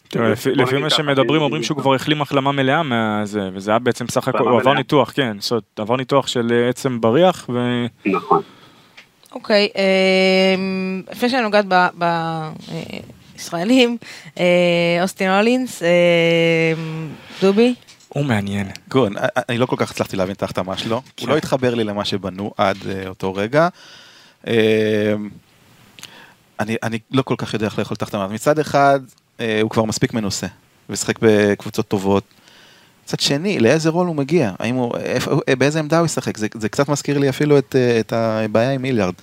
תראה, לפי- מה שמדברים, אומרים שהוא כבר החלים החלמה מלאה מהזה, וזה היה בעצם סך הכל, הוא עבר מלאה. ניתוח, כן, זאת אומרת, עבר ניתוח של אה, עצם בריח, ו... נכון. אוקיי, אמ, לפני שאני נוגעת בישראלים, אוסטין הולינס, דובי, הוא מעניין. גון, אני לא כל כך הצלחתי להבין את ההחתמה שלו, כן. הוא לא התחבר לי למה שבנו עד אה, אותו רגע. אה, אני, אני לא כל כך יודע איך לאכול את ההחתמה. מצד אחד, אה, הוא כבר מספיק מנוסה, ושיחק בקבוצות טובות. מצד שני, לאיזה רול הוא מגיע? האם הוא, איפה, באיזה עמדה הוא ישחק? זה, זה קצת מזכיר לי אפילו את, את הבעיה עם מיליארד.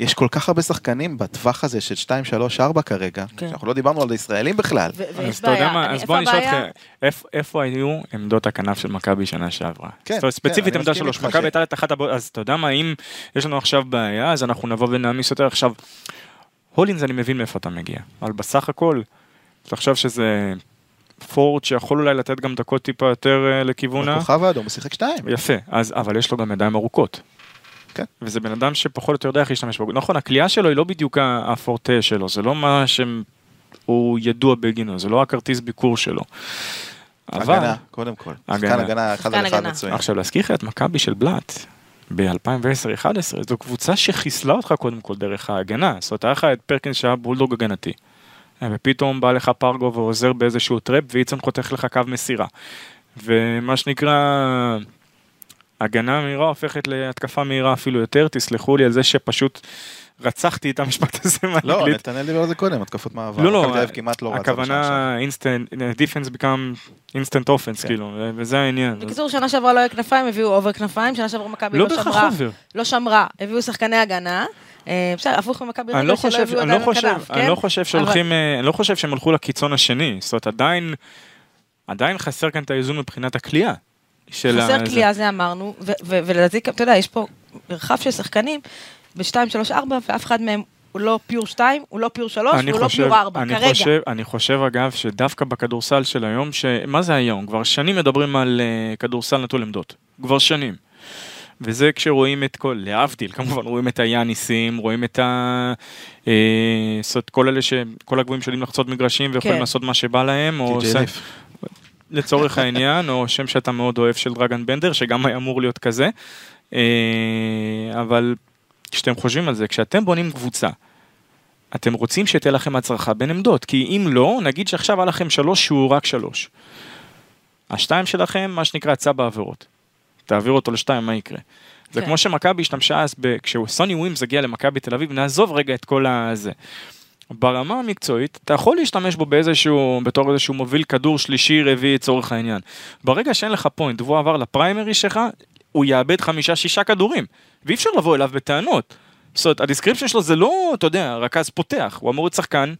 יש כל כך הרבה שחקנים בטווח הזה של 2, 3, 4 כרגע, כן. שאנחנו לא דיברנו על ישראלים בכלל. ו- אז אתה יודע. מה, אז בוא נשאל? אותך, איפ- איפה היו עמדות הכנף של מכבי שנה שעברה? כן, ספציפית כן, אני עמדה שלוש, מכבי הייתה את אחת הבעיות, אז אתה יודע מה, אם יש לנו עכשיו בעיה, אז אנחנו נבוא ונעמיס יותר עכשיו. הולינס אני מבין מאיפה אתה מגיע, אבל בסך הכל, תחשוב שזה פורט שיכול אולי לתת גם דקות טיפה יותר אה, לכיוון ה... הכוכב האדום, הוא שיחק 2. יפה, אז, אבל יש לו גם ידיים ארוכות. כן. וזה בן אדם שפחות או יותר יודע איך להשתמש בו. נכון, הכלייה שלו היא לא בדיוק הפורטה שלו, זה לא מה שהוא ידוע בגינו, זה לא הכרטיס ביקור שלו. אבל, הגנה, קודם כל. הגנה. שחקן הגנה אחד על אחד. מצוין. עכשיו להזכיר לך את מכבי של בלאט ב-2010-2011, זו קבוצה שחיסלה אותך קודם כל דרך ההגנה. זאת אומרת, היה לך את פרקינס שהיה בולדוג הגנתי. ופתאום בא לך פרגו ועוזר באיזשהו trap, ואיצן חותך לך קו מסירה. ומה שנקרא, הגנה מהירה הופכת להתקפה מהירה אפילו יותר, תסלחו לי על זה שפשוט רצחתי את המשפט הזה לא, מהאנגלית. נתנאל דיבר על זה קודם, התקפות מעבר. לא, לא, כמעט לא. הכוונה instant, defense become instant offense, כן. כאילו, וזה העניין. בקיצור, שנה שעברה לא היה כנפיים, הביאו over כנפיים, שנה שעברה מכבי לא לא שמרה. לא שמרה, הביאו שחקני הגנה. אה, בסדר, הפוך ממכבי אני לא רגע שלא חושב, הביאו אני לא עדיין חושב, כנף, אני כן? לא חושב שהולכים, אה, אני לא חושב שהם הלכו לקיצון השני, זאת אומרת עדיין, עדיין חסר כאן את האיזון מבחינת הקליעה. של חסר ה- קליעה, זה אמרנו, ו- ו- ולדעתי, אתה יודע, יש פה מרחב של שחקנים ב-2, 3, 4, ואף אחד מהם הוא לא פיור 2, הוא לא פיור 3, אני והוא לא פיור 4, אני כרגע. חושב, אני חושב אגב שדווקא בכדורסל של היום, ש... מה זה היום? כבר שנים מדברים על uh, כדורסל נטול עמדות. כבר שנים. וזה כשרואים את כל, להבדיל, כמובן, רואים את היאניסים, רואים את ה... אה, זאת אומרת, כל אלה ש... כל הגבוהים שיודעים לחצות מגרשים ויכולים כן. לעשות מה שבא להם, או... ליף. לצורך העניין, או שם שאתה מאוד אוהב של דרגן בנדר, שגם היה אמור להיות כזה. אה, אבל כשאתם חושבים על זה, כשאתם בונים קבוצה, אתם רוצים שתהיה לכם הצרחה בין עמדות, כי אם לא, נגיד שעכשיו היה לכם שלוש שהוא רק שלוש. השתיים שלכם, מה שנקרא, יצא בעבירות. תעביר אותו לשתיים, מה יקרה? זה כן. כמו שמכבי השתמשה אז, כשסוני ווימס הגיע למכבי תל אביב, נעזוב רגע את כל הזה. ברמה המקצועית, אתה יכול להשתמש בו באיזשהו, בתור איזשהו מוביל כדור שלישי, רביעי, לצורך העניין. ברגע שאין לך point והוא עבר ל primary שלך, הוא יאבד חמישה-שישה כדורים, ואי אפשר לבוא אליו בטענות. זאת אומרת, ה description שלו זה לא, אתה יודע, רכז פותח, הוא אמור להיות שחקן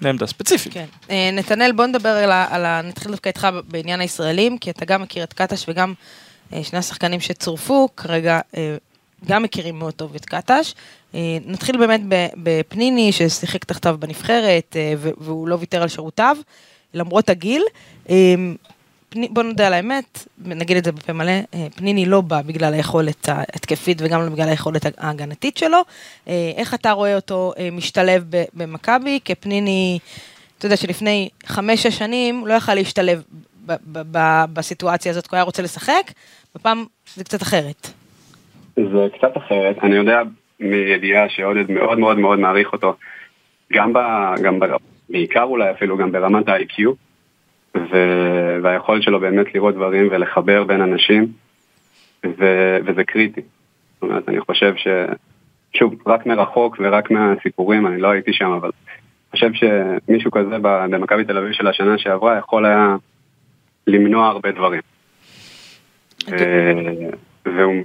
לעמדה ספציפית. כן. אה, נתנאל, בוא נדבר על ה... על ה- נתחיל דווקא איתך בעניין הישראלים, כי אתה גם מכיר את קטש וגם אה, שני השחקנים שצורפו, כרגע אה, גם מכירים מאוד טוב את קטש. אה, נתחיל באמת בפניני, ששיחק תחתיו בנבחרת, אה, והוא לא ויתר על שירותיו, למרות הגיל. אה, בוא נודה על האמת, נגיד את זה בפה מלא, פניני לא בא בגלל היכולת ההתקפית וגם לא בגלל היכולת ההגנתית שלו. איך אתה רואה אותו משתלב במכבי? כפניני, אתה יודע שלפני חמש-שש שנים לא יכל להשתלב בסיטואציה הזאת, כי הוא היה רוצה לשחק, בפעם זה קצת אחרת. זה קצת אחרת, אני יודע מידיעה שעודד מאוד מאוד מאוד מעריך אותו, גם, ב, גם ב, בעיקר אולי אפילו גם ברמת ה-IQ, ו- והיכולת שלו באמת לראות דברים ולחבר בין אנשים, ו- וזה קריטי. זאת אומרת, אני חושב ש... שוב, רק מרחוק ורק מהסיפורים, אני לא הייתי שם, אבל אני חושב שמישהו כזה במכבי תל אביב של השנה שעברה יכול היה למנוע הרבה דברים. ו- והוא הוא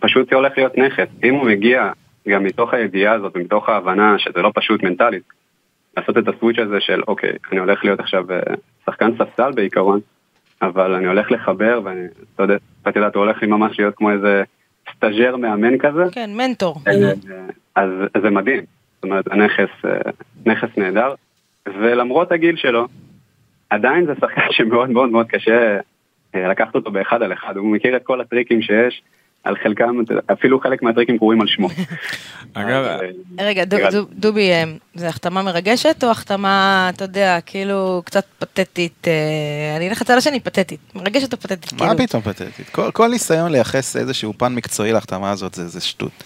פשוט הולך להיות נכס. אם הוא מגיע גם מתוך הידיעה הזאת ומתוך ההבנה שזה לא פשוט מנטלית, לעשות את ה switch הזה של אוקיי, אני הולך להיות עכשיו אה, שחקן ספסל בעיקרון, אבל אני הולך לחבר, ואני, אתה יודע, אתה יודע, הוא הולך לי ממש להיות כמו איזה סטאג'ר מאמן כזה. כן, מנטור. אה, אז אז זה מדהים, זאת אומרת, הנכס, אה, נכס נהדר, ולמרות הגיל שלו, עדיין זה שחקן שמאוד מאוד מאוד קשה לקחת אותו באחד על אחד, הוא מכיר את כל הטריקים שיש, על חלקם, אפילו חלק מהטריקים קרויים על שמו. אגב, אה, רגע, דובי, אה, זה החתמה מרגשת או החתמה, אתה יודע, כאילו קצת פתטית, אה, אני אלך לצד השני, פתטית. מרגשת או פתטית? מה כאילו? פתאום פתטית? כל, כל ניסיון לייחס איזשהו פן מקצועי להחתמה הזאת זה, זה שטות.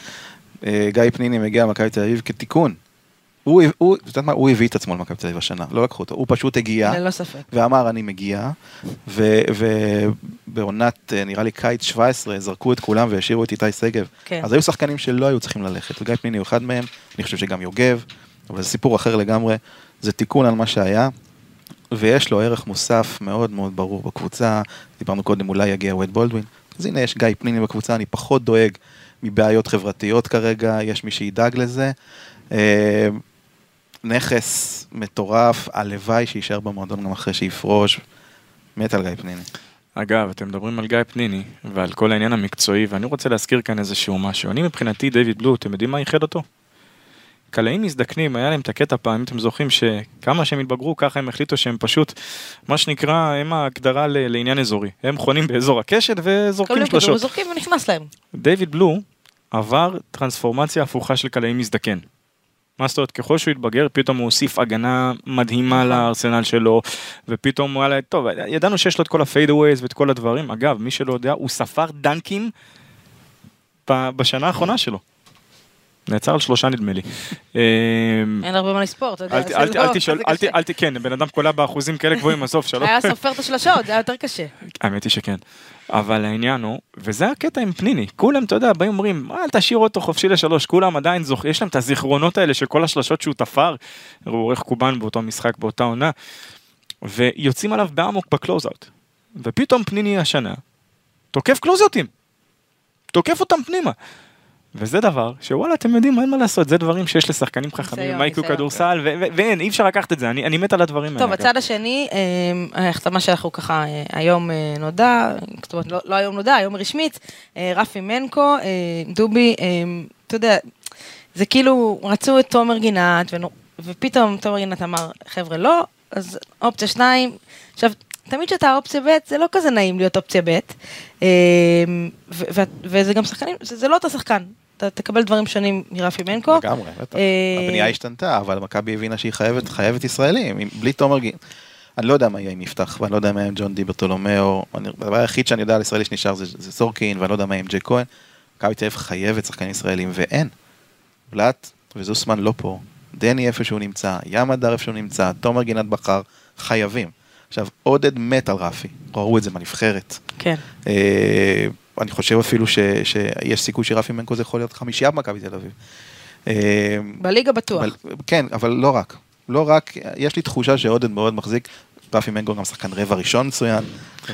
גיא פניני מגיע למכבי תל אביב כתיקון. הוא, הוא, את יודעת מה, הוא הביא את עצמו למכבי תל אביב השנה, לא לקחו אותו, הוא פשוט הגיע. ללא ספק. ואמר אני מגיע, ובעונת אה, נראה לי קיץ 17 זרקו את כולם והשאירו את איתי שגב. כן. אז היו שחקנים שלא היו צריכים ללכת, וגיא פניני הוא אחד מהם, אני חושב שגם יוגב, אבל זה סיפור אחר לגמרי, זה תיקון על מה שהיה, ויש לו ערך מוסף מאוד מאוד ברור בקבוצה, דיברנו קודם אולי יגיע וייד בולדווין, אז הנה יש גיא פניני בקבוצה, אני פחות דואג מבעיות חברתיות כרגע, יש מי שידאג לזה. נכס מטורף, הלוואי שיישאר במועדון גם אחרי שיפרוש. מת על גיא פניני. אגב, אתם מדברים על גיא פניני ועל כל העניין המקצועי, ואני רוצה להזכיר כאן איזשהו משהו. אני מבחינתי, דיוויד בלו, אתם יודעים מה ייחד אותו? קלעים מזדקנים, היה להם את הקטע פעם, אם אתם זוכרים שכמה שהם התבגרו, ככה הם החליטו שהם פשוט, מה שנקרא, הם ההגדרה ל- לעניין אזורי. הם חונים באזור הקשת וזורקים שלושות. זורקים ונכנס להם. דיוויד בלו עבר טרנספורמציה הפוכה של קלעים מזדקן. מה זאת אומרת, ככל שהוא התבגר, פתאום הוא הוסיף הגנה מדהימה נכון. לארסנל שלו, ופתאום הוא היה, טוב, ידענו שיש לו את כל ה fadeaways ואת כל הדברים. אגב, מי שלא יודע, הוא ספר דנקים בשנה האחרונה שלו. נעצר על שלושה נדמה לי. אמ, אין הרבה מה לספור, אתה יודע. זה לא- אל תשאל, אל ת-. כן, בן אדם קולע באחוזים כאלה גבוהים, עזוב, שלום. היה סופר את השלשות, זה היה יותר קשה. האמת היא שכן. אבל העניין הוא, וזה הקטע עם פניני, כולם, אתה יודע, באים אומרים, אל תשאיר אותו חופשי לשלוש, כולם עדיין זוכ... יש להם את הזיכרונות האלה של כל השלשות שהוא תפר, הוא עורך קובן באותו משחק, באותה עונה, ויוצאים עליו באמוק בקלוזאוט. ופתאום פניני השנה, תוקף קלוזאוטים, תוקף אותם פנימה. וזה דבר שוואלה אתם יודעים אין מה לעשות זה דברים שיש לשחקנים חכמים מייקו ניסיון. כדורסל ואין אי אפשר לקחת את זה אני אני מת על הדברים האלה. טוב. הצד השני, אה, ההחתמה שאנחנו ככה אה, היום אה, נודע, זאת אומרת, לא- לא היום נודע, היום רשמית, רפי מנקו, דובי, אתה יודע, זה כאילו, רצו את תומר גינת, ופתאום תומר גינת אמר, חבר'ה, לא, אז אופציה שניים. עכשיו, תמיד כשאתה אופציה ב', זה לא כזה נעים להיות אופציה ב', וזה גם שחקנים, זה זה לא אותו שחקן. אתה תקבל דברים שונים מרפי מנקו. לגמרי, בטח. אה, הבנייה השתנתה, אבל מכבי הבינה שהיא חייבת, חייבת ישראלים, בלי תומר גין. אני לא יודע מה יהיה עם יפתח, ואני לא יודע מה יהיה עם ג'ון דיברטולומיאו. אני- הדבר היחיד שאני יודע על ישראלי שנשאר זה, זה סורקין, ואני לא יודע מה יהיה עם ג'יי כהן. מכבי תל אביב חייבת שחקנים ישראלים, ואין. בלאט וזוסמן לא פה, דני איפה שהוא נמצא, ים הדר איפה שהוא נמצא, תומר גינת בכר, חייבים. עכשיו, עודד מת על רפי, ראו את זה בנבחרת. כן. אה, אני חושב אפילו ש, שיש סיכוי שרפי מנקו זה יכול להיות חמישייה במכבי תל אביב. אה, בליגה בטוח. אבל, כן, אבל לא רק. לא רק, יש לי תחושה שעודד מאוד מחזיק. רפי מנגו גם שחקן רבע ראשון מצוין,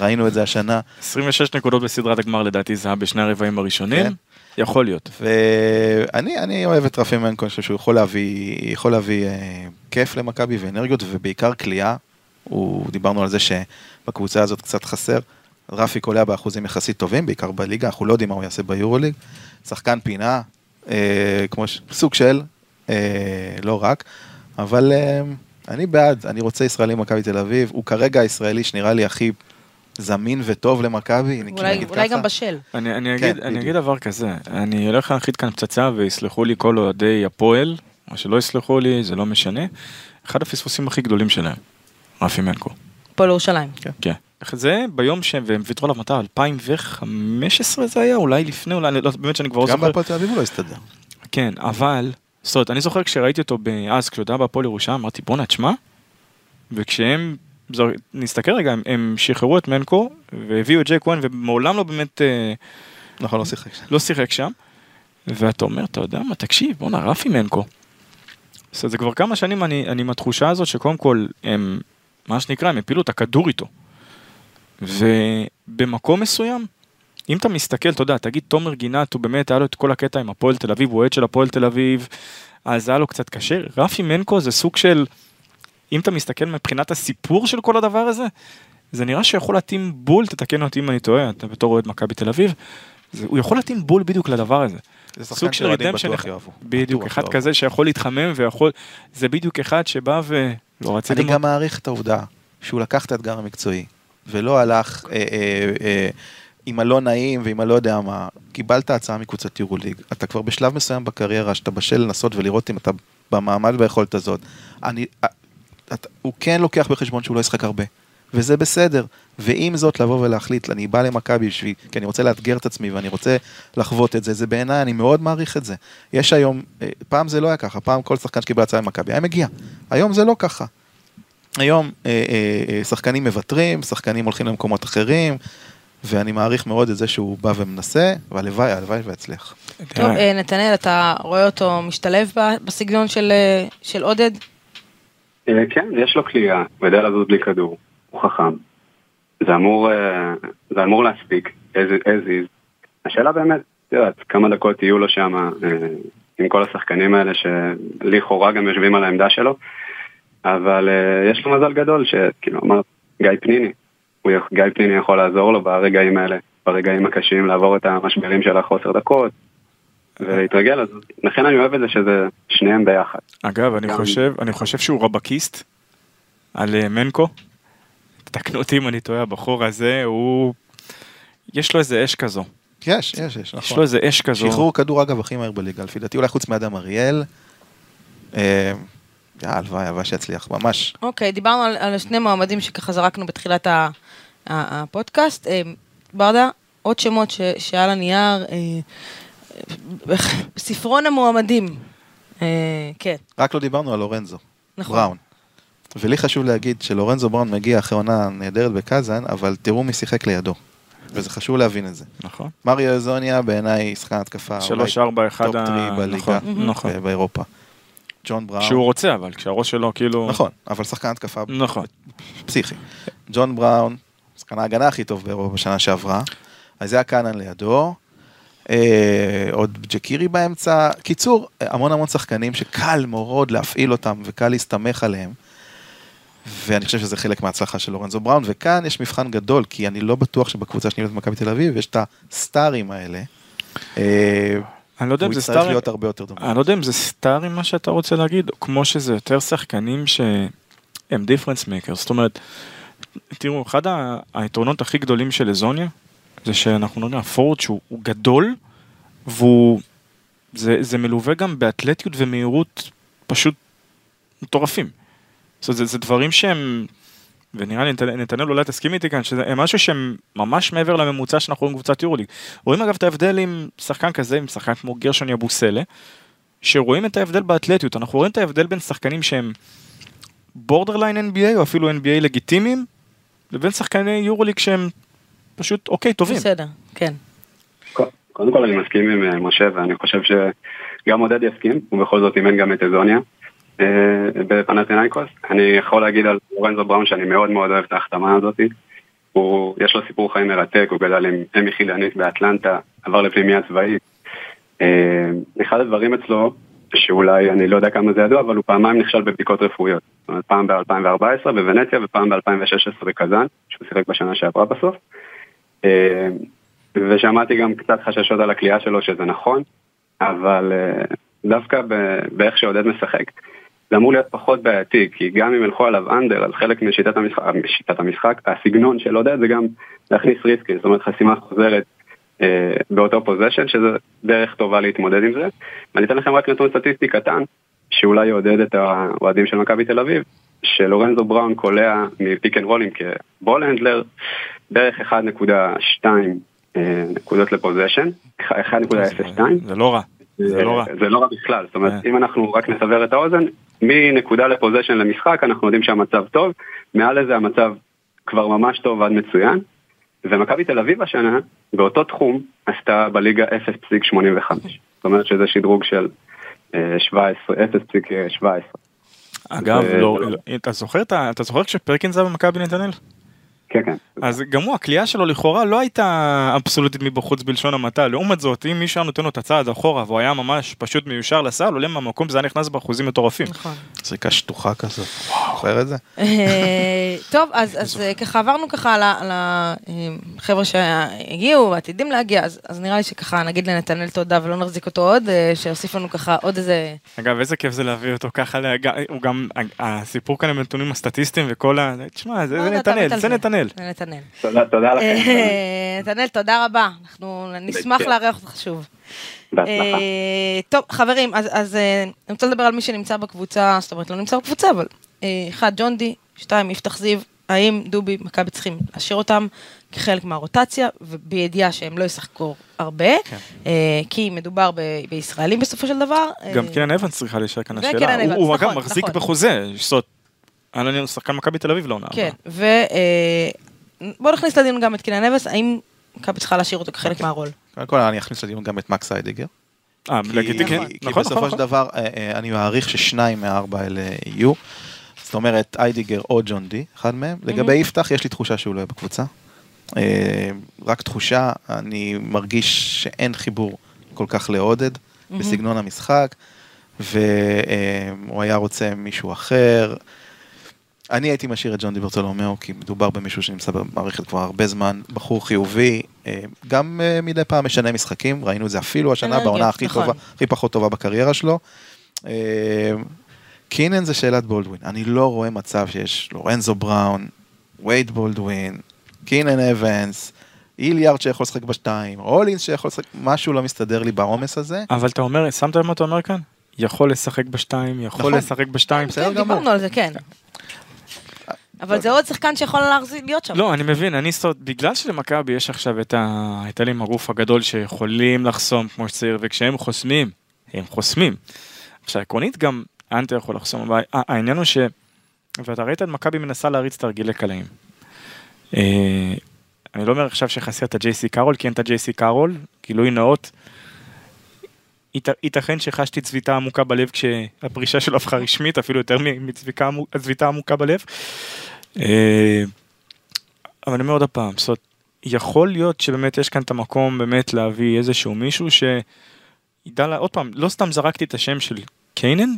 ראינו את זה השנה. 26 נקודות בסדרת הגמר לדעתי זה היה בשני הרבעים הראשונים. כן. יכול להיות. ואני אני אוהב את רפי מנקו, אני חושב שהוא יכול להביא, יכול להביא אה, כיף למכבי ואנרגיות, ובעיקר כליאה. דיברנו על זה שבקבוצה הזאת קצת חסר. רפי קולע באחוזים יחסית טובים, בעיקר בליגה, אנחנו לא יודעים מה הוא יעשה ביורוליג. שחקן פינה, אה, כמו ש... סוג של, אה, לא רק, אבל אה, אני בעד, אני רוצה ישראלי במכבי תל אביב, הוא כרגע הישראלי שנראה לי הכי זמין וטוב למכבי, אני כאילו אולי, אולי ככה. גם בשל. אני, אני, כן, אגיד, אני. אגיד דבר כזה, אני הולך להנחית כאן פצצה ויסלחו לי כל אוהדי הפועל, או שלא יסלחו לי, זה לא משנה. אחד הפספוסים הכי גדולים שלהם, רפי מנקו. הפועל ירושלים. כן. איך זה ביום שהם והם ויתרו עליו מתי? 2015 זה היה? אולי לפני, אולי, לא, באמת שאני כבר לא גם זוכר. בהפועל תל אביב הוא לא הסתדר. כן, אבל, זאת אומרת, אני זוכר כשראיתי אותו אז, כשהוא היה בהפועל ירושלים, אמרתי בואנה, תשמע, וכשהם, זו- נסתכל רגע, הם, הם שחררו את מנקו, והביאו את ג'יי כהן, ומעולם לא באמת אה, נכון, לא שיחק שם. לא שיחק שם, ואתה אומר, אתה יודע מה, תקשיב, בואנה, רפי מנקו. זה כבר כמה שנים אני, אני עם התחושה הזאת שקודם כל, הם, מה שנקרא, הם הפילו את הכדור איתו. ובמקום מסוים, אם אתה מסתכל, אתה יודע, תגיד תומר גינת, הוא באמת היה לו את כל הקטע עם הפועל תל אביב, הוא אוהד של הפועל תל אביב, אז היה לו קצת קשה. רפי מנקו זה סוג של, אם אתה מסתכל מבחינת הסיפור של כל הדבר הזה, זה נראה שיכול להתאים בול, תתקן אותי אם אני טועה, אתה בתור אוהד מכבי תל אביב, זה, הוא יכול להתאים בול בדיוק לדבר הזה. זה סוג של. יאהבו. בדיוק, אחד יאהבו. כזה שיכול להתחמם ויכול, זה בדיוק אחד שבא ולא רציתם... אני גם מעריך את העובדה שהוא לקח את האתגר המקצועי, ולא הלך אה, אה, אה, עם הלא נעים ועם הלא יודע מה. קיבלת הצעה מקבוצת יורוליג, אתה כבר בשלב מסוים בקריירה שאתה בשל לנסות ולראות אם אתה במעמד והיכולת הזאת. אני, אה, אתה, הוא כן לוקח בחשבון שהוא לא ישחק הרבה, וזה בסדר. ועם זאת לבוא ולהחליט, אני בא למכבי בשביל, כי אני רוצה לאתגר את עצמי ואני רוצה לחוות את זה, זה בעיניי, אני מאוד מעריך את זה. יש היום, אה, פעם זה לא היה ככה, פעם כל שחקן שקיבל הצעה ממכבי היה מגיע. היום זה לא ככה. היום אה, אה, אה, שחקנים מוותרים, שחקנים הולכים למקומות אחרים, ואני מעריך מאוד את זה שהוא בא ומנסה, והלוואי, הלוואי ויצליח. טוב, אה, נתנאל, אתה רואה אותו משתלב ב- בסגנון של, אה, של עודד? אה, כן, יש לו כליאה, הוא יודע לזוז בלי כדור, הוא חכם. זה אמור, אה, זה אמור להספיק, as is. השאלה באמת, את יודעת, כמה דקות יהיו לו שם אה, עם כל השחקנים האלה שלכאורה גם יושבים על העמדה שלו, אבל אה, יש לו מזל גדול שכאילו אמר גיא פניני, הוא גיא פניני יכול לעזור לו ברגעים האלה, ברגעים הקשים לעבור את המשברים של החוסר דקות ולהתרגל, אז לכן אני אוהב את זה שזה שניהם ביחד. אגב, אני גם- חושב, אני חושב שהוא רבקיסט על אה, מנקו. תקנו אותי אם אני טועה, הבחור הזה הוא... יש לו איזה אש כזו. יש, יש, יש, יש לו נכון. איזה אש כזו. שחרור כדור אגב הכי מהר בליגה, לפי דעתי אולי חוץ מאדם אריאל. אה, הלוואי, הלוואי שיצליח, ממש. אוקיי, דיברנו על, על שני מועמדים שככה זרקנו בתחילת ה, ה, הפודקאסט. אה, ברדה, עוד שמות ש, שעל הנייר, אה, בספרון המועמדים. אה, כן, רק לא דיברנו על לורנזו, נכון. בראון. ולי חשוב להגיד שלורנזו בראון מגיע אחרי עונה נהדרת בקזאן, אבל תראו מי שיחק לידו. וזה חשוב להבין את זה. נכון. מריו הזוניה בעיניי שחקן התקפה, שלוש, ארבע, אחד top ה- three בליגה, נכון, נכון. באירופה. ג'ון בראון, כשהוא רוצה, אבל כשהראש שלו כאילו... נכון, אבל שחקן התקפה נכון. פסיכי. ג'ון בראון, שחקן ההגנה הכי טוב באירופה בשנה שעברה. אז זה הקאנן לידו. אה, עוד ג'קירי באמצע. קיצור, המון המון שחקנים שקל מאוד להפעיל אותם וקל להסתמך עליהם. ואני חושב שזה חלק מההצלחה של לורנזו בראון, וכאן יש מבחן גדול, כי אני לא בטוח שבקבוצה שנראית במכבי תל אביב יש את הסטארים האלה. אה, אני לא יודע אם זה סטארים, להיות הרבה יותר דומה. אני לא יודע אם זה סטארים מה שאתה רוצה להגיד, או כמו שזה יותר שחקנים שהם דיפרנס מייקר, זאת אומרת, תראו, אחד היתרונות הכי גדולים של אזוניה, זה שאנחנו נראים הפורד שהוא הוא גדול, והוא, זה, זה מלווה גם באתלטיות ומהירות פשוט מטורפים. זאת אומרת, זה, זה דברים שהם, ונראה לי נתנאל- אולי תסכים איתי כאן, שזה משהו שהם ממש מעבר לממוצע שאנחנו רואים בקבוצת יורוליג. רואים אגב את ההבדל עם שחקן כזה, עם שחקן כמו גרשון יבוסלה, שרואים את ההבדל באתלטיות, אנחנו רואים את ההבדל בין שחקנים שהם בורדרליין NBA או אפילו NBA לגיטימיים, לבין שחקני יורוליג שהם פשוט אוקיי, טובים. בסדר, כן. קודם כל אני מסכים עם אה, משה ואני חושב שגם עודד יסכים, הוא בכל זאת אימן גם את אזוניה אה, בפנתנאיקוס. אני יכול להגיד על לורנזו בראון שאני מאוד מאוד אוהב את ההחתמה הזאת. הוא, יש לו סיפור חיים מרתק, הוא גדל עם אם יחידנית באטלנטה, עבר לפנימייה צבאית. אה, אחד הדברים אצלו, שאולי אני לא יודע כמה זה ידוע, אבל הוא פעמיים נכשל בבדיקות רפואיות. זאת אומרת, פעם ב-2014 בוונציה ופעם ב-2016 בקזאן, שהוא שיחק בשנה שעברה בסוף. אה, ושמעתי גם קצת חששות על הקליעה שלו שזה נכון, אבל דווקא באיך שעודד משחק, זה אמור להיות פחות בעייתי, כי גם אם ילכו עליו under, אז חלק משיטת המשחק, המשחק, הסגנון של עודד זה גם להכניס re-screen, זאת אומרת חסימה חוזרת אה, באותו position, שזה דרך טובה להתמודד עם זה. ואני אתן לכם רק נתון סטטיסטי קטן, שאולי יעודד את האוהדים של מכבי תל אביב, שלורנזו בראון קולע מ pick and rollים כ ball handler, בערך 1.2 אה, נקודות לפוזיישן, 1.02. זה לא רע. זה לא רע. זה לא רע בכלל, זאת אומרת, כן. אם אנחנו רק נסבר את האוזן, מנקודה לפוזיישן למשחק, אנחנו יודעים שהמצב טוב, מעל לזה המצב כבר ממש טוב עד מצוין, ומכבי תל אביב השנה, באותו תחום, עשתה בליגה 0.85. זאת אומרת שזה שדרוג של אה, 17, 0.17. אגב, לא, לא- אתה זוכר כשפרקינס היה במכבי נתנאל? כן, כן. אז גם הוא, הכלייה שלו לכאורה לא הייתה אבסולוטית מבחוץ בלשון המעטה. לעומת זאת, אם מישהו היה נותן לו את הצעד אחורה והוא היה ממש פשוט מיושר לסל, עולה מהמקום, זה היה נכנס באחוזים מטורפים. נכון. זריקה שטוחה כזאת. זוכר את זה? אה, טוב, אז אז, אה, ככה עברנו ככה על החבר'ה שהגיעו ועתידים להגיע, אז אז נראה לי שככה נגיד לנתנאל תודה ולא נחזיק אותו עוד, אה, שיוסיף לנו ככה עוד איזה... אגב, איזה כיף זה להביא אותו ככה. הוא גם, הסיפור כאן עם הנתונים הסטטיסטיים וכל ה... תשמע, זה נתנאל, זה נתנאל. זה נתנאל. תודה, תודה לכם. אה, נתנאל, תודה רבה. אנחנו נשמח בכיף. לארח אותך שוב. בהצלחה. אה, טוב, חברים, אז, אז אה, אני רוצה לדבר על מי שנמצא בקבוצה, זאת אומרת, לא נמצא בקבוצה, אבל אה, אחד, ג'ון די, שתיים, יפתח זיו, האם דובי, מכבי צריכים להשאיר אותם כחלק מהרוטציה, ובידיעה שהם לא ישחקו הרבה, כן. אה, כי מדובר ב- בישראלים בסופו של דבר. גם אה, קילן אבנס צריכה להישאר כאן השאלה. הוא- אבנס, הוא אגב נכון, מחזיק נכון. בחוזה, זאת היה לנו שחקן מכבי תל אביב לעונה. כן, הבאה. ו... אה, בוא נכניס לדיון גם את קילן אבנס, האם מכבי צריכה להשאיר אותו כחלק אוקיי. מהרול? קודם כל אני אכניס לדיון גם את מקס היידיגר. אה, כי- כי- כן, כי נכון, בסופו נכון, של נכון. דבר אה, אה, אני מעריך ששניים מהארבע האלה יהיו. זאת אומרת איידיגר או ג'ון די, אחד מהם. לגבי יפתח יש לי תחושה שהוא לא יהיה בקבוצה. אה, רק תחושה, אני מרגיש שאין חיבור כל כך לעודד בסגנון המשחק, והוא היה רוצה מישהו אחר. אני הייתי משאיר את ג'ון די ברטולומיאו, כי מדובר במישהו שנמצא במערכת כבר הרבה זמן, בחור חיובי, אה, גם אה, מדי פעם משנה משחקים, ראינו את זה אפילו השנה אנרגיה, בעונה הכי נכון. טובה, הכי פחות טובה בקריירה שלו. אה, קינן זה שאלת בולדווין, אני לא רואה מצב שיש לורנזו בראון, וייד בולדווין, קינן אבנס, איליארד שיכול לשחק בשתיים, רולינס שיכול לשחק, משהו לא מסתדר לי בעומס הזה. אבל אתה אומר, שמת לב מה אתה אומר כאן? יכול לשחק בשתיים, יכול נכון. לשחק בשתיים. בסדר כן, גמור. דיברנו על זה, כן. אבל זה עוד שחקן שיכול להיות שם. לא, אני מבין, אני סוד, בגלל שלמכבי יש עכשיו את ה... את אלה עם הגוף הגדול שיכולים לחסום כמו שצריך, וכשהם חוסמים, הם חוסמים. עכשיו, עקרונית גם אנטה יכול לחסום, אבל העניין הוא ש... ואתה ראית את מכבי מנסה להריץ תרגילי קלעים. אה, אני לא אומר עכשיו שחסר את ה-JC קארול, כי אין את ה-JC קארול, גילוי נאות. ית- ייתכן שחשתי צביטה עמוקה בלב כשהפרישה שלו הפכה רשמית, אפילו יותר מ- מצביקה עמו- צביטה עמוקה בלב. אה, אבל אני אומר עוד פעם, זאת אומרת, יכול להיות שבאמת יש כאן את המקום באמת להביא איזשהו מישהו שידע, לה, עוד פעם, לא סתם זרקתי את השם של קיינן,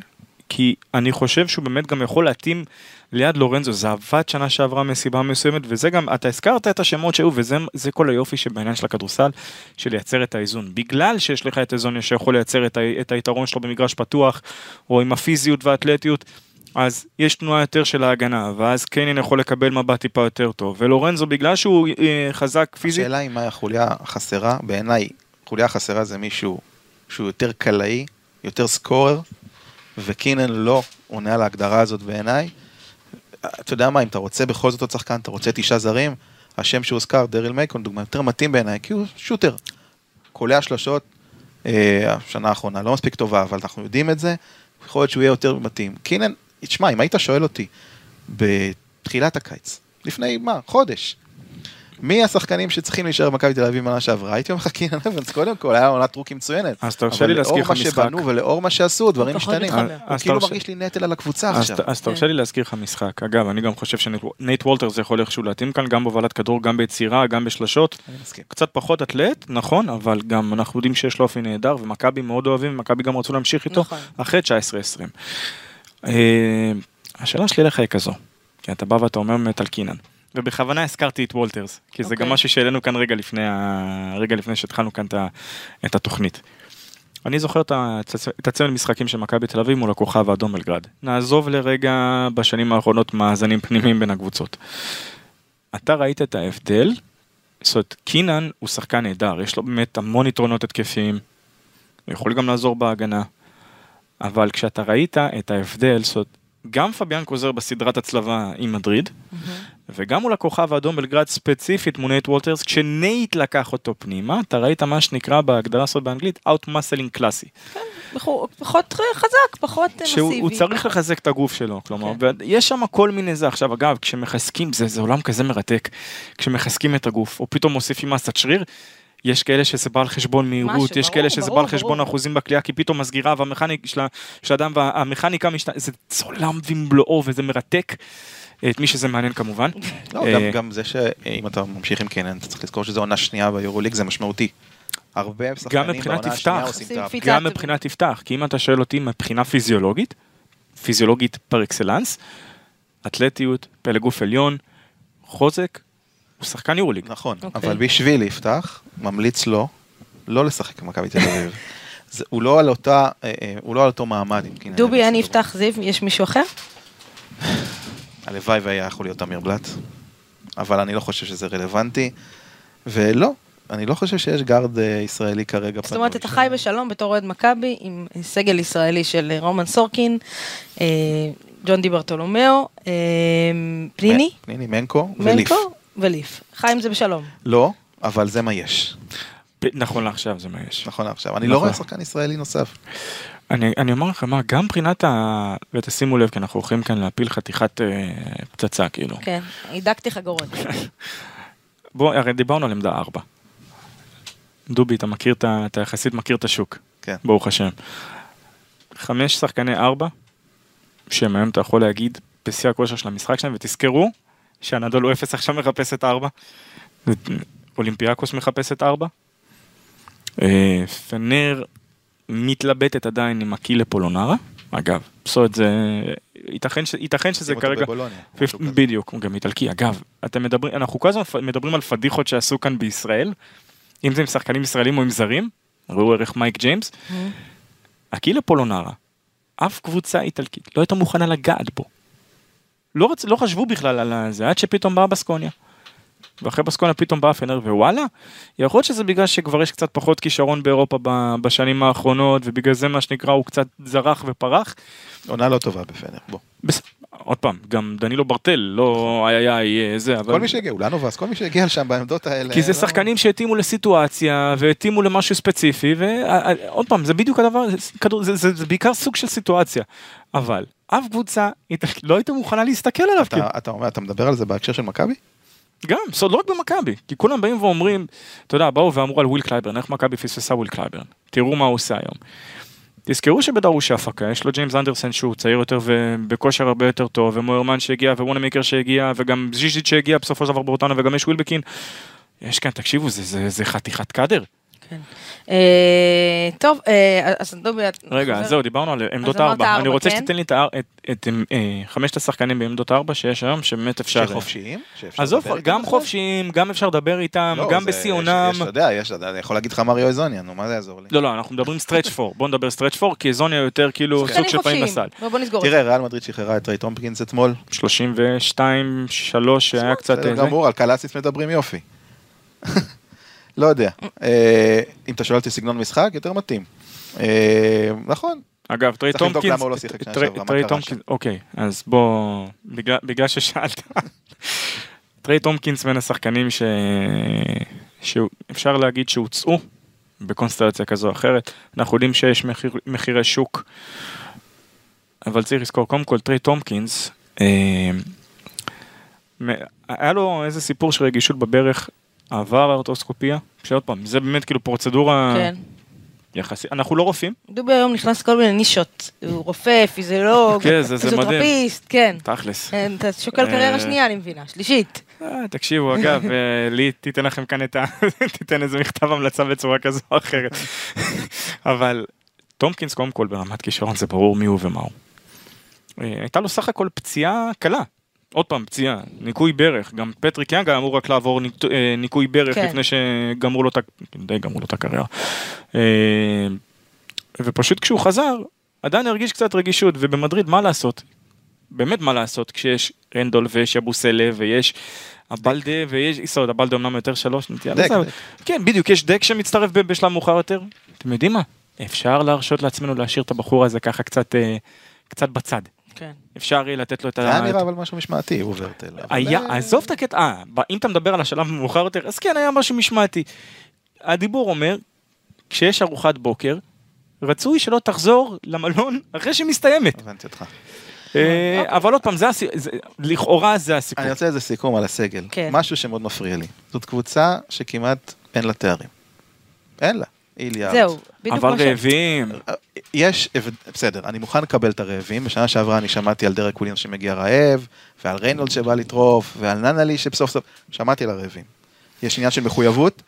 כי אני חושב שהוא באמת גם יכול להתאים ליד לורנזו, זה עבד שנה שעברה מסיבה מסוימת, וזה גם, אתה הזכרת את השמות שהיו, וזה זה כל היופי שבעניין של הכדורסל, של לייצר את האיזון. בגלל שיש לך את איזוניה שיכול לייצר את, ה, את היתרון שלו במגרש פתוח, או עם הפיזיות והאתלטיות, אז יש תנועה יותר של ההגנה, ואז קיינן יכול לקבל מבט טיפה יותר טוב, ולורנזו בגלל שהוא אה, חזק פיזית, השאלה היא מה החוליה החסרה, בעיניי, חוליה חסרה זה מישהו שהוא יותר קלעי, יותר סקורר, וקינן לא עונה על ההגדרה הזאת בעיניי. אתה יודע מה, אם אתה רוצה בכל זאת עוד שחקן, אתה רוצה תשעה זרים, השם שהוזכר, דריל מייקון, דוגמה יותר מתאים בעיניי, כי הוא שוטר. קולע שלשות, אה, השנה האחרונה לא מספיק טובה, אבל אנחנו יודעים את זה, יכול להיות שהוא יהיה יותר מתאים. קינן, תשמע, אם היית שואל אותי בתחילת הקיץ, לפני מה, חודש, מי השחקנים שצריכים להישאר במכבי תל אביב בעונה שעברה? הייתי אומר לך קינן אבנס, קודם כל, היה עונת רוקי מצוינת. אז תרשה לי להזכיר לך אבל לאור משחק. מה שבנו ולאור מה שעשו, דברים משתנים. הוא כאילו מרגיש לי נטל על הקבוצה עכשיו. אז תרשה לי להזכיר לך משחק. אגב, אני גם חושב שנייט וולטר זה יכול איכשהו להתאים כאן, גם בהובלת כדור, גם ביצירה, גם בשלשות. קצת פחות אתלט, נכון, אבל גם אנחנו יודעים שיש לו אופי נהדר, ומכבי מאוד אוהבים, ומכבי גם רצו להמשיך איתו נכון. אחרי 19-20. אה, השאלה שלי אליך היא כזו, כי אתה בא ואתה אומר באמת על קינן, ובכוונה הזכרתי את וולטרס, כי זה גם אוקיי. משהו שהעלינו כאן רגע לפני. רגע לפני שהתחלנו כאן את, התוכנית. אני זוכר את הצמד משחקים של מכבי תל אביב מול הכוכב האדום בלגרד. נעזוב לרגע בשנים האחרונות מאזנים פנימיים בין הקבוצות. אתה ראית את ההבדל, זאת אומרת, קינן הוא שחקן נהדר, יש לו באמת המון יתרונות התקפיים, הוא יכול גם לעזור בהגנה, אבל כשאתה ראית את ההבדל, זאת אומרת, גם פביאן קוזר בסדרת הצלבה עם מדריד, וגם מול הכוכב האדום בלגרד ספציפית מול נייט וולטרס, כשנייט לקח אותו פנימה, אתה ראית מה שנקרא בהגדרה הזאת באנגלית, Out Muscling קלאסי. בחור- פחות חזק, פחות שהוא מסיבי. הוא צריך לחזק את הגוף שלו, כלומר, ויש שם כל מיני זה. עכשיו, אגב, כשמחזקים, זה, זה עולם כזה מרתק, כשמחזקים את הגוף, או פתאום מוסיפים מסת שריר, יש כאלה שזה בא על חשבון מהירות, משהו, יש ברור, כאלה שזה ברור, בא על חשבון ברור. האחוזים בקליעה, כי פתאום הסגירה והמכניקה של של האדם והמכניקה משתנה, זה צולם במלואו וזה מרתק. את מי שזה מעניין כמובן. לא, אה, גם- גם זה שאם אתה ממשיך עם קנן, אתה צריך לזכור שזו עונה שנייה ביורוליג, זה משמעותי. הרבה שחקנים מבחינת בעונה השנייה. עושים את ה... גם מבחינת יפתח, כי אם אתה שואל אותי מבחינה פיזיולוגית, פיזיולוגית פר אקסלנס, אתלטיות, פלא גוף עליון, חוזק, הוא שחקן יורוליג. נכון, אוקיי. אבל בשביל יפתח, ממליץ לו לא לשחק במכבי תל אביב. זה- הוא לא על אותה, אה, אה, הוא לא על אותו מעמד. דובי, אני. אפתח זיו, יש מישהו אחר? הלוואי והיה יכול להיות אמיר בלאט, אבל אני לא חושב שזה רלוונטי, ולא, אני לא חושב שיש גארד אה, ישראלי כרגע. זאת אומרת, אתה. חי בשלום בתור אוהד מכבי עם סגל ישראלי של רומן סורקין, ג'ון די ברטולומיאו, אה, פניני, פניני, מנקו וליף. מנקו וליף. חי עם זה בשלום. לא, אבל זה מה יש, נכון לעכשיו זה מה יש. נכון עכשיו. אני נכון. לא רואה שחקן ישראלי נוסף. אני, אני אומר לך מה, גם מבחינת ה... ותשימו לב, כי אנחנו הולכים כאן להפיל חתיכת אה, פצצה, כאילו. כן, הידקתי חגורות. בוא, הרי דיברנו על עמדה 4. דובי, אתה מכיר את ה... אתה יחסית מכיר את השוק. כן. ברוך השם. חמש שחקני 4, שהם היום אתה יכול להגיד בשיא הכושר של המשחק שלהם, ותזכרו שהנדול הוא 0 עכשיו מחפש את 4. אולימפיאקוס מחפש את 4. אה, פנר מתלבטת עדיין עם אקילה פולונרה. אגב, פסולת זה... ייתכן, ש... ייתכן שזה כרגע... בבולוניה. בדיוק, הוא גם איטלקי. אגב, אתם מדברים, אנחנו כל הזמן מדברים על פדיחות שעשו כאן בישראל, אם זה עם שחקנים ישראלים או עם זרים, ראו ערך מייק ג'יימס, אקילה פולונרה, אף קבוצה איטלקית לא הייתה מוכנה לגעת בו. לא, רצ... לא חשבו בכלל על זה, עד שפתאום באה בסקוניה. ואחרי בסקוניה פתאום באה פנר, ווואלה, יכול להיות שזה בגלל שכבר יש קצת פחות כישרון באירופה ב- בשנים האחרונות, ובגלל זה מה שנקרא הוא קצת זרח ופרח. עונה לא טובה בפנר, בוא. בס... עוד פעם, גם דנילו ברטל, לא איי איי איי זה, אבל... כל מי שהגיע, אולנובס, כל מי שהגיע לשם בעמדות האלה. כי זה לא- שחקנים שהתאימו לסיטואציה והתאימו למשהו ספציפי ועוד פעם זה בדיוק הדבר זה, זה, זה, זה בעיקר סוג של סיטואציה אבל אף קבוצה לא הייתה מוכנה להסתכל עליו כאילו. אתה- אתה אומר, אתה מדבר על זה בהקשר של מכבי? גם זאת לא רק במכבי כי כולם באים ואומרים אתה יודע באו ואמרו על וויל קלייברן איך מכבי פספסה וויל קלייברן תראו מה הוא עושה היום. תזכרו שבדרושאפקה יש לו ג'יימס אנדרסן שהוא צעיר יותר ובכושר הרבה יותר טוב ומוירמן שהגיע ווונאמייקר שהגיע וגם ז'יז'יץ' שהגיע בסופו של דבר באותנו וגם יש ווילבקין. יש כאן תקשיבו זה, זה, זה חתיכת קאדר. כן. אה, טוב, אה, אז דובי, את- רגע, זהו, דיברנו על עמדות ארבע. אני רוצה כן? שתיתן לי את אה, חמשת השחקנים בעמדות ארבע שיש היום, שבאמת אפשר... שחופשיים? עזוב, גם? חופשיים, גם אפשר לדבר איתם, לא, גם בשיא יש- עונם. יש, אתה יודע, יש, אני יכול להגיד לך מריו הזוניה, נו, מה זה יעזור לי? לא, לא, אנחנו מדברים stretch four. בוא נדבר stretch four, כי הזוניה יותר כאילו סוג של פעמים. בסל. תראה, ריאל מדריד שחררה את טריי תומפקינס אתמול. 32, 3 שהיה קצת... גמור, על קלאסיס מדברים יופי. לא יודע. אה, אם אתה שואל אותי סגנון משחק, יותר מתאים. אה, נכון, אגב, צריך לבדוק טומקינס... למה הוא לא שיחק שנה טריי- שעברה, מה טריי קרה טומקינס- אוקיי, אז בוא... בגלל- ששאלת. טריי טומקינס בין השחקנים ש... שאפשר להגיד שהוצאו בקונסטלציה כזו או אחרת. אנחנו יודעים שיש מחיר, מחירי שוק, אבל צריך לזכור, קודם כל טריי טומקינס, אה, היה לו איזה סיפור של רגישות בברך, עבר ארטוסקופיה, שעוד פעם, זה באמת כאילו פרוצדורה כן. יחסית, אנחנו לא רופאים, דובי היום נכנס כל מיני נישות, הוא רופא, פיזיולוג, כן. פיזיותרפיסט, כן. תכלס. כן, אתה שוקל קריירה אה, שנייה, אני מבינה, שלישית. אה, תקשיבו, אגב, אה, לי תיתן לכם כאן את ה... תיתן איזה מכתב המלצה בצורה כזו או אחרת. אבל טומקינס קודם כל ברמת כישרון זה ברור מי הוא ומה הוא. הייתה לו סך הכל פציעה קלה. עוד פעם, פציעה, ניקוי ברך, גם פטריק יאנגה אמור רק לעבור ניק- אה, ניקוי ברך כן. לפני שגמרו לו את. די גמרו לו את הקריירה. אה, ופשוט כשהוא חזר, עדיין הרגיש קצת רגישות, ובמדריד מה לעשות? באמת מה לעשות כשיש רנדול ויש אבוסלה ויש הבלדה ויש יסוד, הבלדה אמנם יותר שלוש נטייה דק, לזה, דק. כן בדיוק יש דק שמצטרף ב- בשלב מאוחר יותר. אתם יודעים מה? אפשר להרשות לעצמנו להשאיר את הבחור הזה ככה קצת אה, קצת בצד. כן. אפשר יהיה לתת לו את זה היה ה... נראה אבל משהו משמעתי, הוא ורטל. אבל, היה, אה, עזוב את הקטע, אה, אם אתה מדבר על השלב המאוחר יותר, אז כן היה משהו משמעתי. הדיבור אומר, כשיש ארוחת בוקר, רצוי שלא תחזור למלון אחרי שמסתיימת. הבנתי אותך. אה, אבל עוד פעם, זה לכאורה זה הסיפור. אני רוצה איזה סיכום על הסגל. כן. משהו שמאוד מפריע לי. זאת קבוצה שכמעט אין לה תארים. אין לה. איליארד. זהו, בדיוק אבל כמו ש... רעבים. יש, בסדר, אני מוכן לקבל את הרעבים. בשנה שעברה אני שמעתי על דרק וויליאמס שמגיע רעב, ועל ריינולד שבא לטרוף, ועל ננלי שבסוף סוף, שמעתי על הרעבים. יש עניין של מחויבות.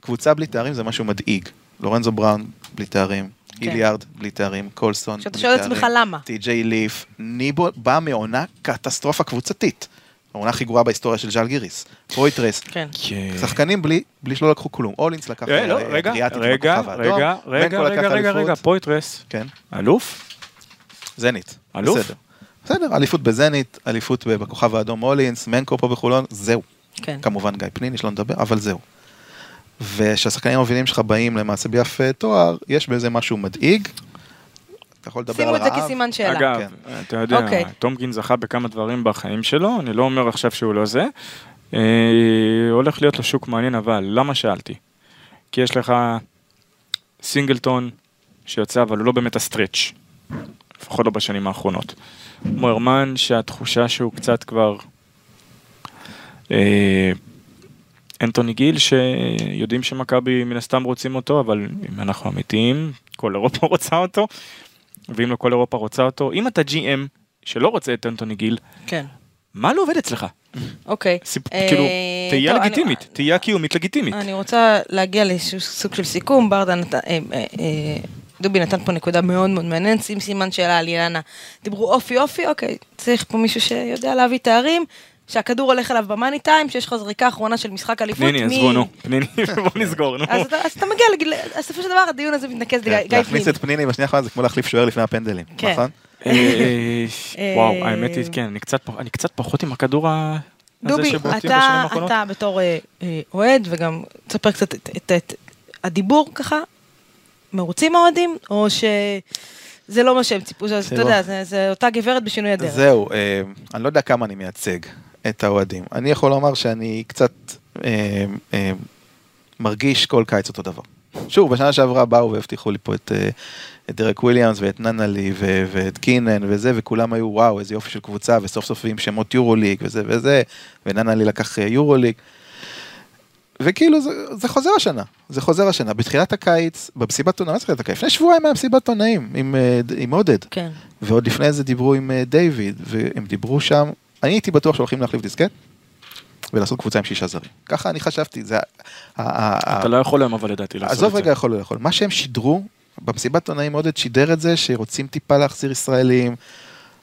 קבוצה בלי תארים זה משהו מדאיג. לורנזו בראון בלי תארים, כן. איליארד בלי תארים, קולסון בלי שאתה תארים. שואל את עצמך למה. טי.ג'יי ליף, ניבו בא מעונה קטסטרופה קבוצתית. העונה הכי גרועה בהיסטוריה של ז'אל גיריס. פויטרס, כן. כן. שחקנים בלי, בלי שלא לקחו כלום. אולינס לקח אה, לא, אה, רגע, אדריאטיק רגע, בכוכב האדום, רגע, רגע, רגע, רגע. רגע, פויטרס. כן, אלוף? זנית. אלוף? בסדר. בסדר, אליפות בזנית, אליפות בכוכב האדום אולינס, מנקו פה בחולון, זהו. כן. כמובן גיא פניני שלא נדבר, אבל זהו. וכשהשחקנים המובילים שלך באים למעשה אף אה, תואר, יש בזה משהו מדאיג. אתה יכול לדבר שימו על את זה רעב. כסימן שאלה. אגב, כן. אתה יודע, אוקיי. טומקין זכה בכמה דברים בחיים שלו, אני לא אומר עכשיו שהוא לא זה. אה, הולך להיות לו שוק מעניין, אבל למה שאלתי? כי יש לך סינגלטון שיוצא, אבל הוא לא באמת הסטרץ', לפחות לא בשנים האחרונות. מוירמן, שהתחושה שהוא קצת כבר... אה, אנטוני גיל, שיודעים שמכבי מן הסתם רוצים אותו, אבל אם אנחנו אמיתיים, כל אירופה רוצה אותו, ואם לא כל אירופה רוצה אותו, אם אתה GM שלא רוצה את אנטוני גיל, כן. מה לא עובד אצלך? אוקיי. סיפ... אה, כאילו, תהייה טוב, אני- לגיטימית, תהייה קיומית לגיטימית. אני רוצה להגיע לאיזשהו סוג של סיכום, ברדה נתן, אה, אה, אה, דובי נתן פה נקודה מאוד מאוד מעניינת, שים סימן שאלה על אילנה. דיברו אופי אופי, אוקיי, צריך פה מישהו שיודע להביא תארים, שהכדור הולך אליו במאני טיים, שיש לך זריקה אחרונה של משחק אליפות. פניני, עזבו, נו, פניני, בוא נסגור, נו. אז אתה, מגיע בסופו של דבר הדיון הזה מתנקז לגיא כן, גיא להכניס פניני. את פניני בשנייה האחרונה זה כמו להחליף שוער לפני הפנדלים, כן. נכון? אה, אה, אה, וואו, האמת היא, כן, אני קצת פחות עם הכדור הזה דובי, שבועטים בשנים אתה, בתור אוהד, וגם תספר קצת את, הדיבור ככה, מרוצים האוהדים, או שזה לא מה שהם ציפו, זה- אתה תראו. יודע, זה, זה אותה גברת בשינוי הדרך. זהו, אני לא יודע כמה אני מייצג את האוהדים. אני יכול לומר שאני קצת אה, אה, מרגיש כל קיץ אותו דבר. שוב, בשנה שעברה באו והבטיחו לי פה את, אה, את דרק וויליאמס ואת ננלי ו- ואת קינן וזה, וכולם היו וואו, איזה יופי של קבוצה, וסוף סוף עם שמות יורוליג וזה וזה, וננלי לקח אה, יורוליג. וכאילו זה, זה חוזר השנה, זה חוזר השנה. בתחילת הקיץ, במסיבת עונה, מה זה תחילת הקיץ? לפני שבועיים היה מסיבת עונאים עם, אה, עם עודד. כן. ועוד לפני זה דיברו עם אה, דיוויד, והם דיברו שם, אני הייתי בטוח שהולכים להחליף דיסקט, ולעשות קבוצה עם שישה זרים. ככה אני חשבתי, זה... אתה לא יכול היום אבל לדעתי לעשות את זה. עזוב רגע יכול לא יכול, מה שהם שידרו, במסיבת עונאים עודד שידר את זה, שרוצים טיפה להחזיר ישראלים,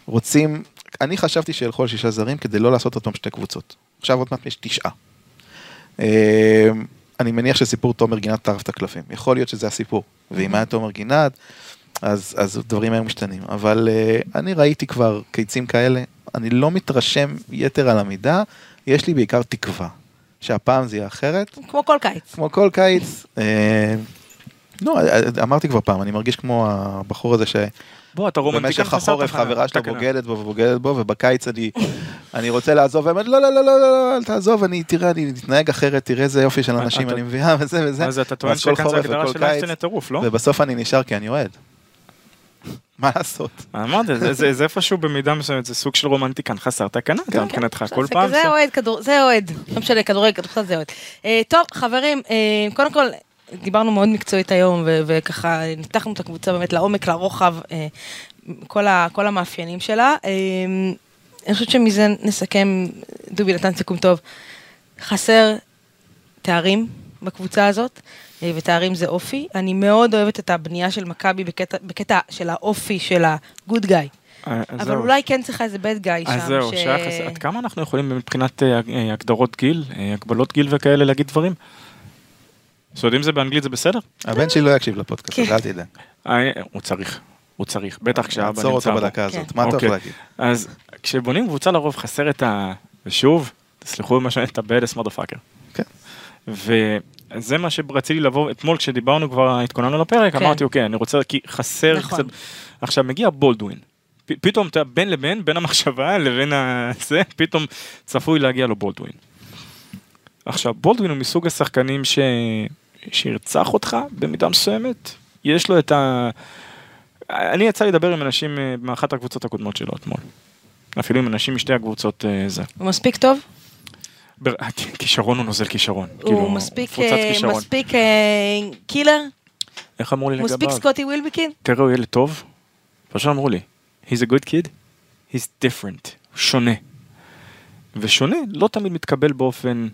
רוצים, אני חשבתי שילכו על שישה זרים כדי לא לעשות אותם שתי קבוצות. עכשיו עוד מעט יש תשעה. אה, אני מניח שסיפור תומר גינת טרף את הקלפים, יכול להיות שזה הסיפור, ואם היה תומר גינת, אז, אז דברים היו משתנים, אבל uh, אני ראיתי כבר קיצים כאלה, אני לא מתרשם יתר על המידה, יש לי בעיקר תקווה, שהפעם זה יהיה אחרת, כמו כל קיץ. כמו כל קיץ, אה, לא, אמרתי כבר פעם, אני מרגיש כמו הבחור הזה בוא, אתה רומנטיקן חסר החורף תחנה, חברה שלו תקנה. בוגדת בו ובוגדת בו, ובקיץ אני, אני רוצה לעזוב, והיא אומרת, לא, לא, לא, לא, לא, אל תעזוב, אני, תראה, אני מתנהג אחרת, תראה איזה יופי של אנשים אני מביאה, וזה וזה. אז אתה טוען שכאן זה הגדרה של קיץ, איינסטיין לטירוף, לא? ובסוף אני נשאר כי אני אוהד. מה לעשות? אמרתי, זה- איפשהו במידה מסוימת, זה סוג של רומנטיקן חסר תקנה, אתה מבחינתך, כל פעם. זה אוהד, כדור, זה אוהד. לא משנה, כדורגל, כדורסל זה אוהד. אה, טוב, חברים, אה, קודם כל, דיברנו מאוד מקצועית היום, ו- וככה ניתחנו את הקבוצה באמת לעומק, לרוחב, אה, כל המאפיינים שלה. אה, אני חושבת שמזה נסכם, דובי נתן סיכום טוב. חסר תארים בקבוצה הזאת, אה, ותארים זה אופי. אני מאוד אוהבת את הבנייה של מכבי בקטע, בקטע של האופי של ה-good guy. אה, אבל זהו. אולי כן צריכה איזה bad guy שם. אז זהו, ש- שהיה חסר, עד כמה אנחנו יכולים מבחינת אה, אה, הגדרות גיל, אה, הגבלות גיל וכאלה להגיד דברים? זאת אומרת, אם זה באנגלית זה בסדר? הבן שלי לא יקשיב לפודקאסט, כן. אז אל תדאג. אה, הוא צריך, הוא צריך, בטח כשאבא עצור נמצא אותו בו. בדקה הזאת, כן. מה אתה יכול אוקיי. להגיד? אז כשבונים קבוצה לרוב חסר את ה... ושוב, תסלחו מה שאני, את ה-badass motherfucker. כן. וזה מה שרציתי לבוא, אתמול כשדיברנו כבר, התכוננו לפרק, כן. אמרתי אוקיי, אני רוצה, כי חסר נכון. קצת, עכשיו מגיע בולדווין, פ- פתאום אתה בין לבין, בין המחשבה לבין הזה, פתאום צפוי להגיע לו בולדווין. עכשיו, בולדווין הוא מסוג השחקנים ש... שירצח אותך במידה מסוימת, יש לו את ה... אני יצא לדבר עם אנשים אה, מאחת הקבוצות הקודמות שלו אתמול. אפילו עם אנשים משתי הקבוצות אה, זה. הוא מספיק טוב? בר- כישרון הוא נוזל כישרון. הוא כאילו, מספיק, אה, כישרון. מספיק אה, killer? איך אמרו לי לגביו? מספיק סקוטי ווילבקין? תראה, הוא ילד טוב. פשוט אמרו לי, he's a good kid, he's different, הוא שונה. ושונה לא תמיד מתקבל באופן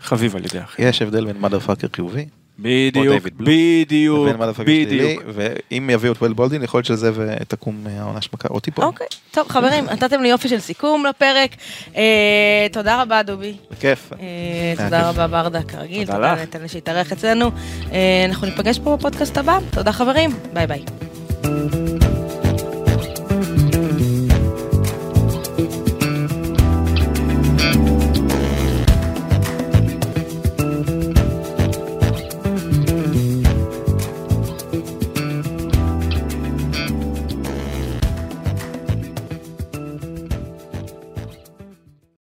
חביב על ידי האחר. יש הבדל בין motherfucker חיובי בדיוק. בדיוק, בדיוק. ואם יביאו את ווייד בולדווין יכול להיות שזה ותקום אה, העונה של מכבי, או טיפול. אוקיי. טוב, חברים, נתתם לי יופי של סיכום לפרק. אה, תודה רבה, דובי. בכיף. אה, תודה. רבה, ברדה, כרגיל. תודה תודה לך. שהתארח אצלנו. אנחנו ניפגש פה בפודקאסט הבא. תודה, חברים. ביי ביי.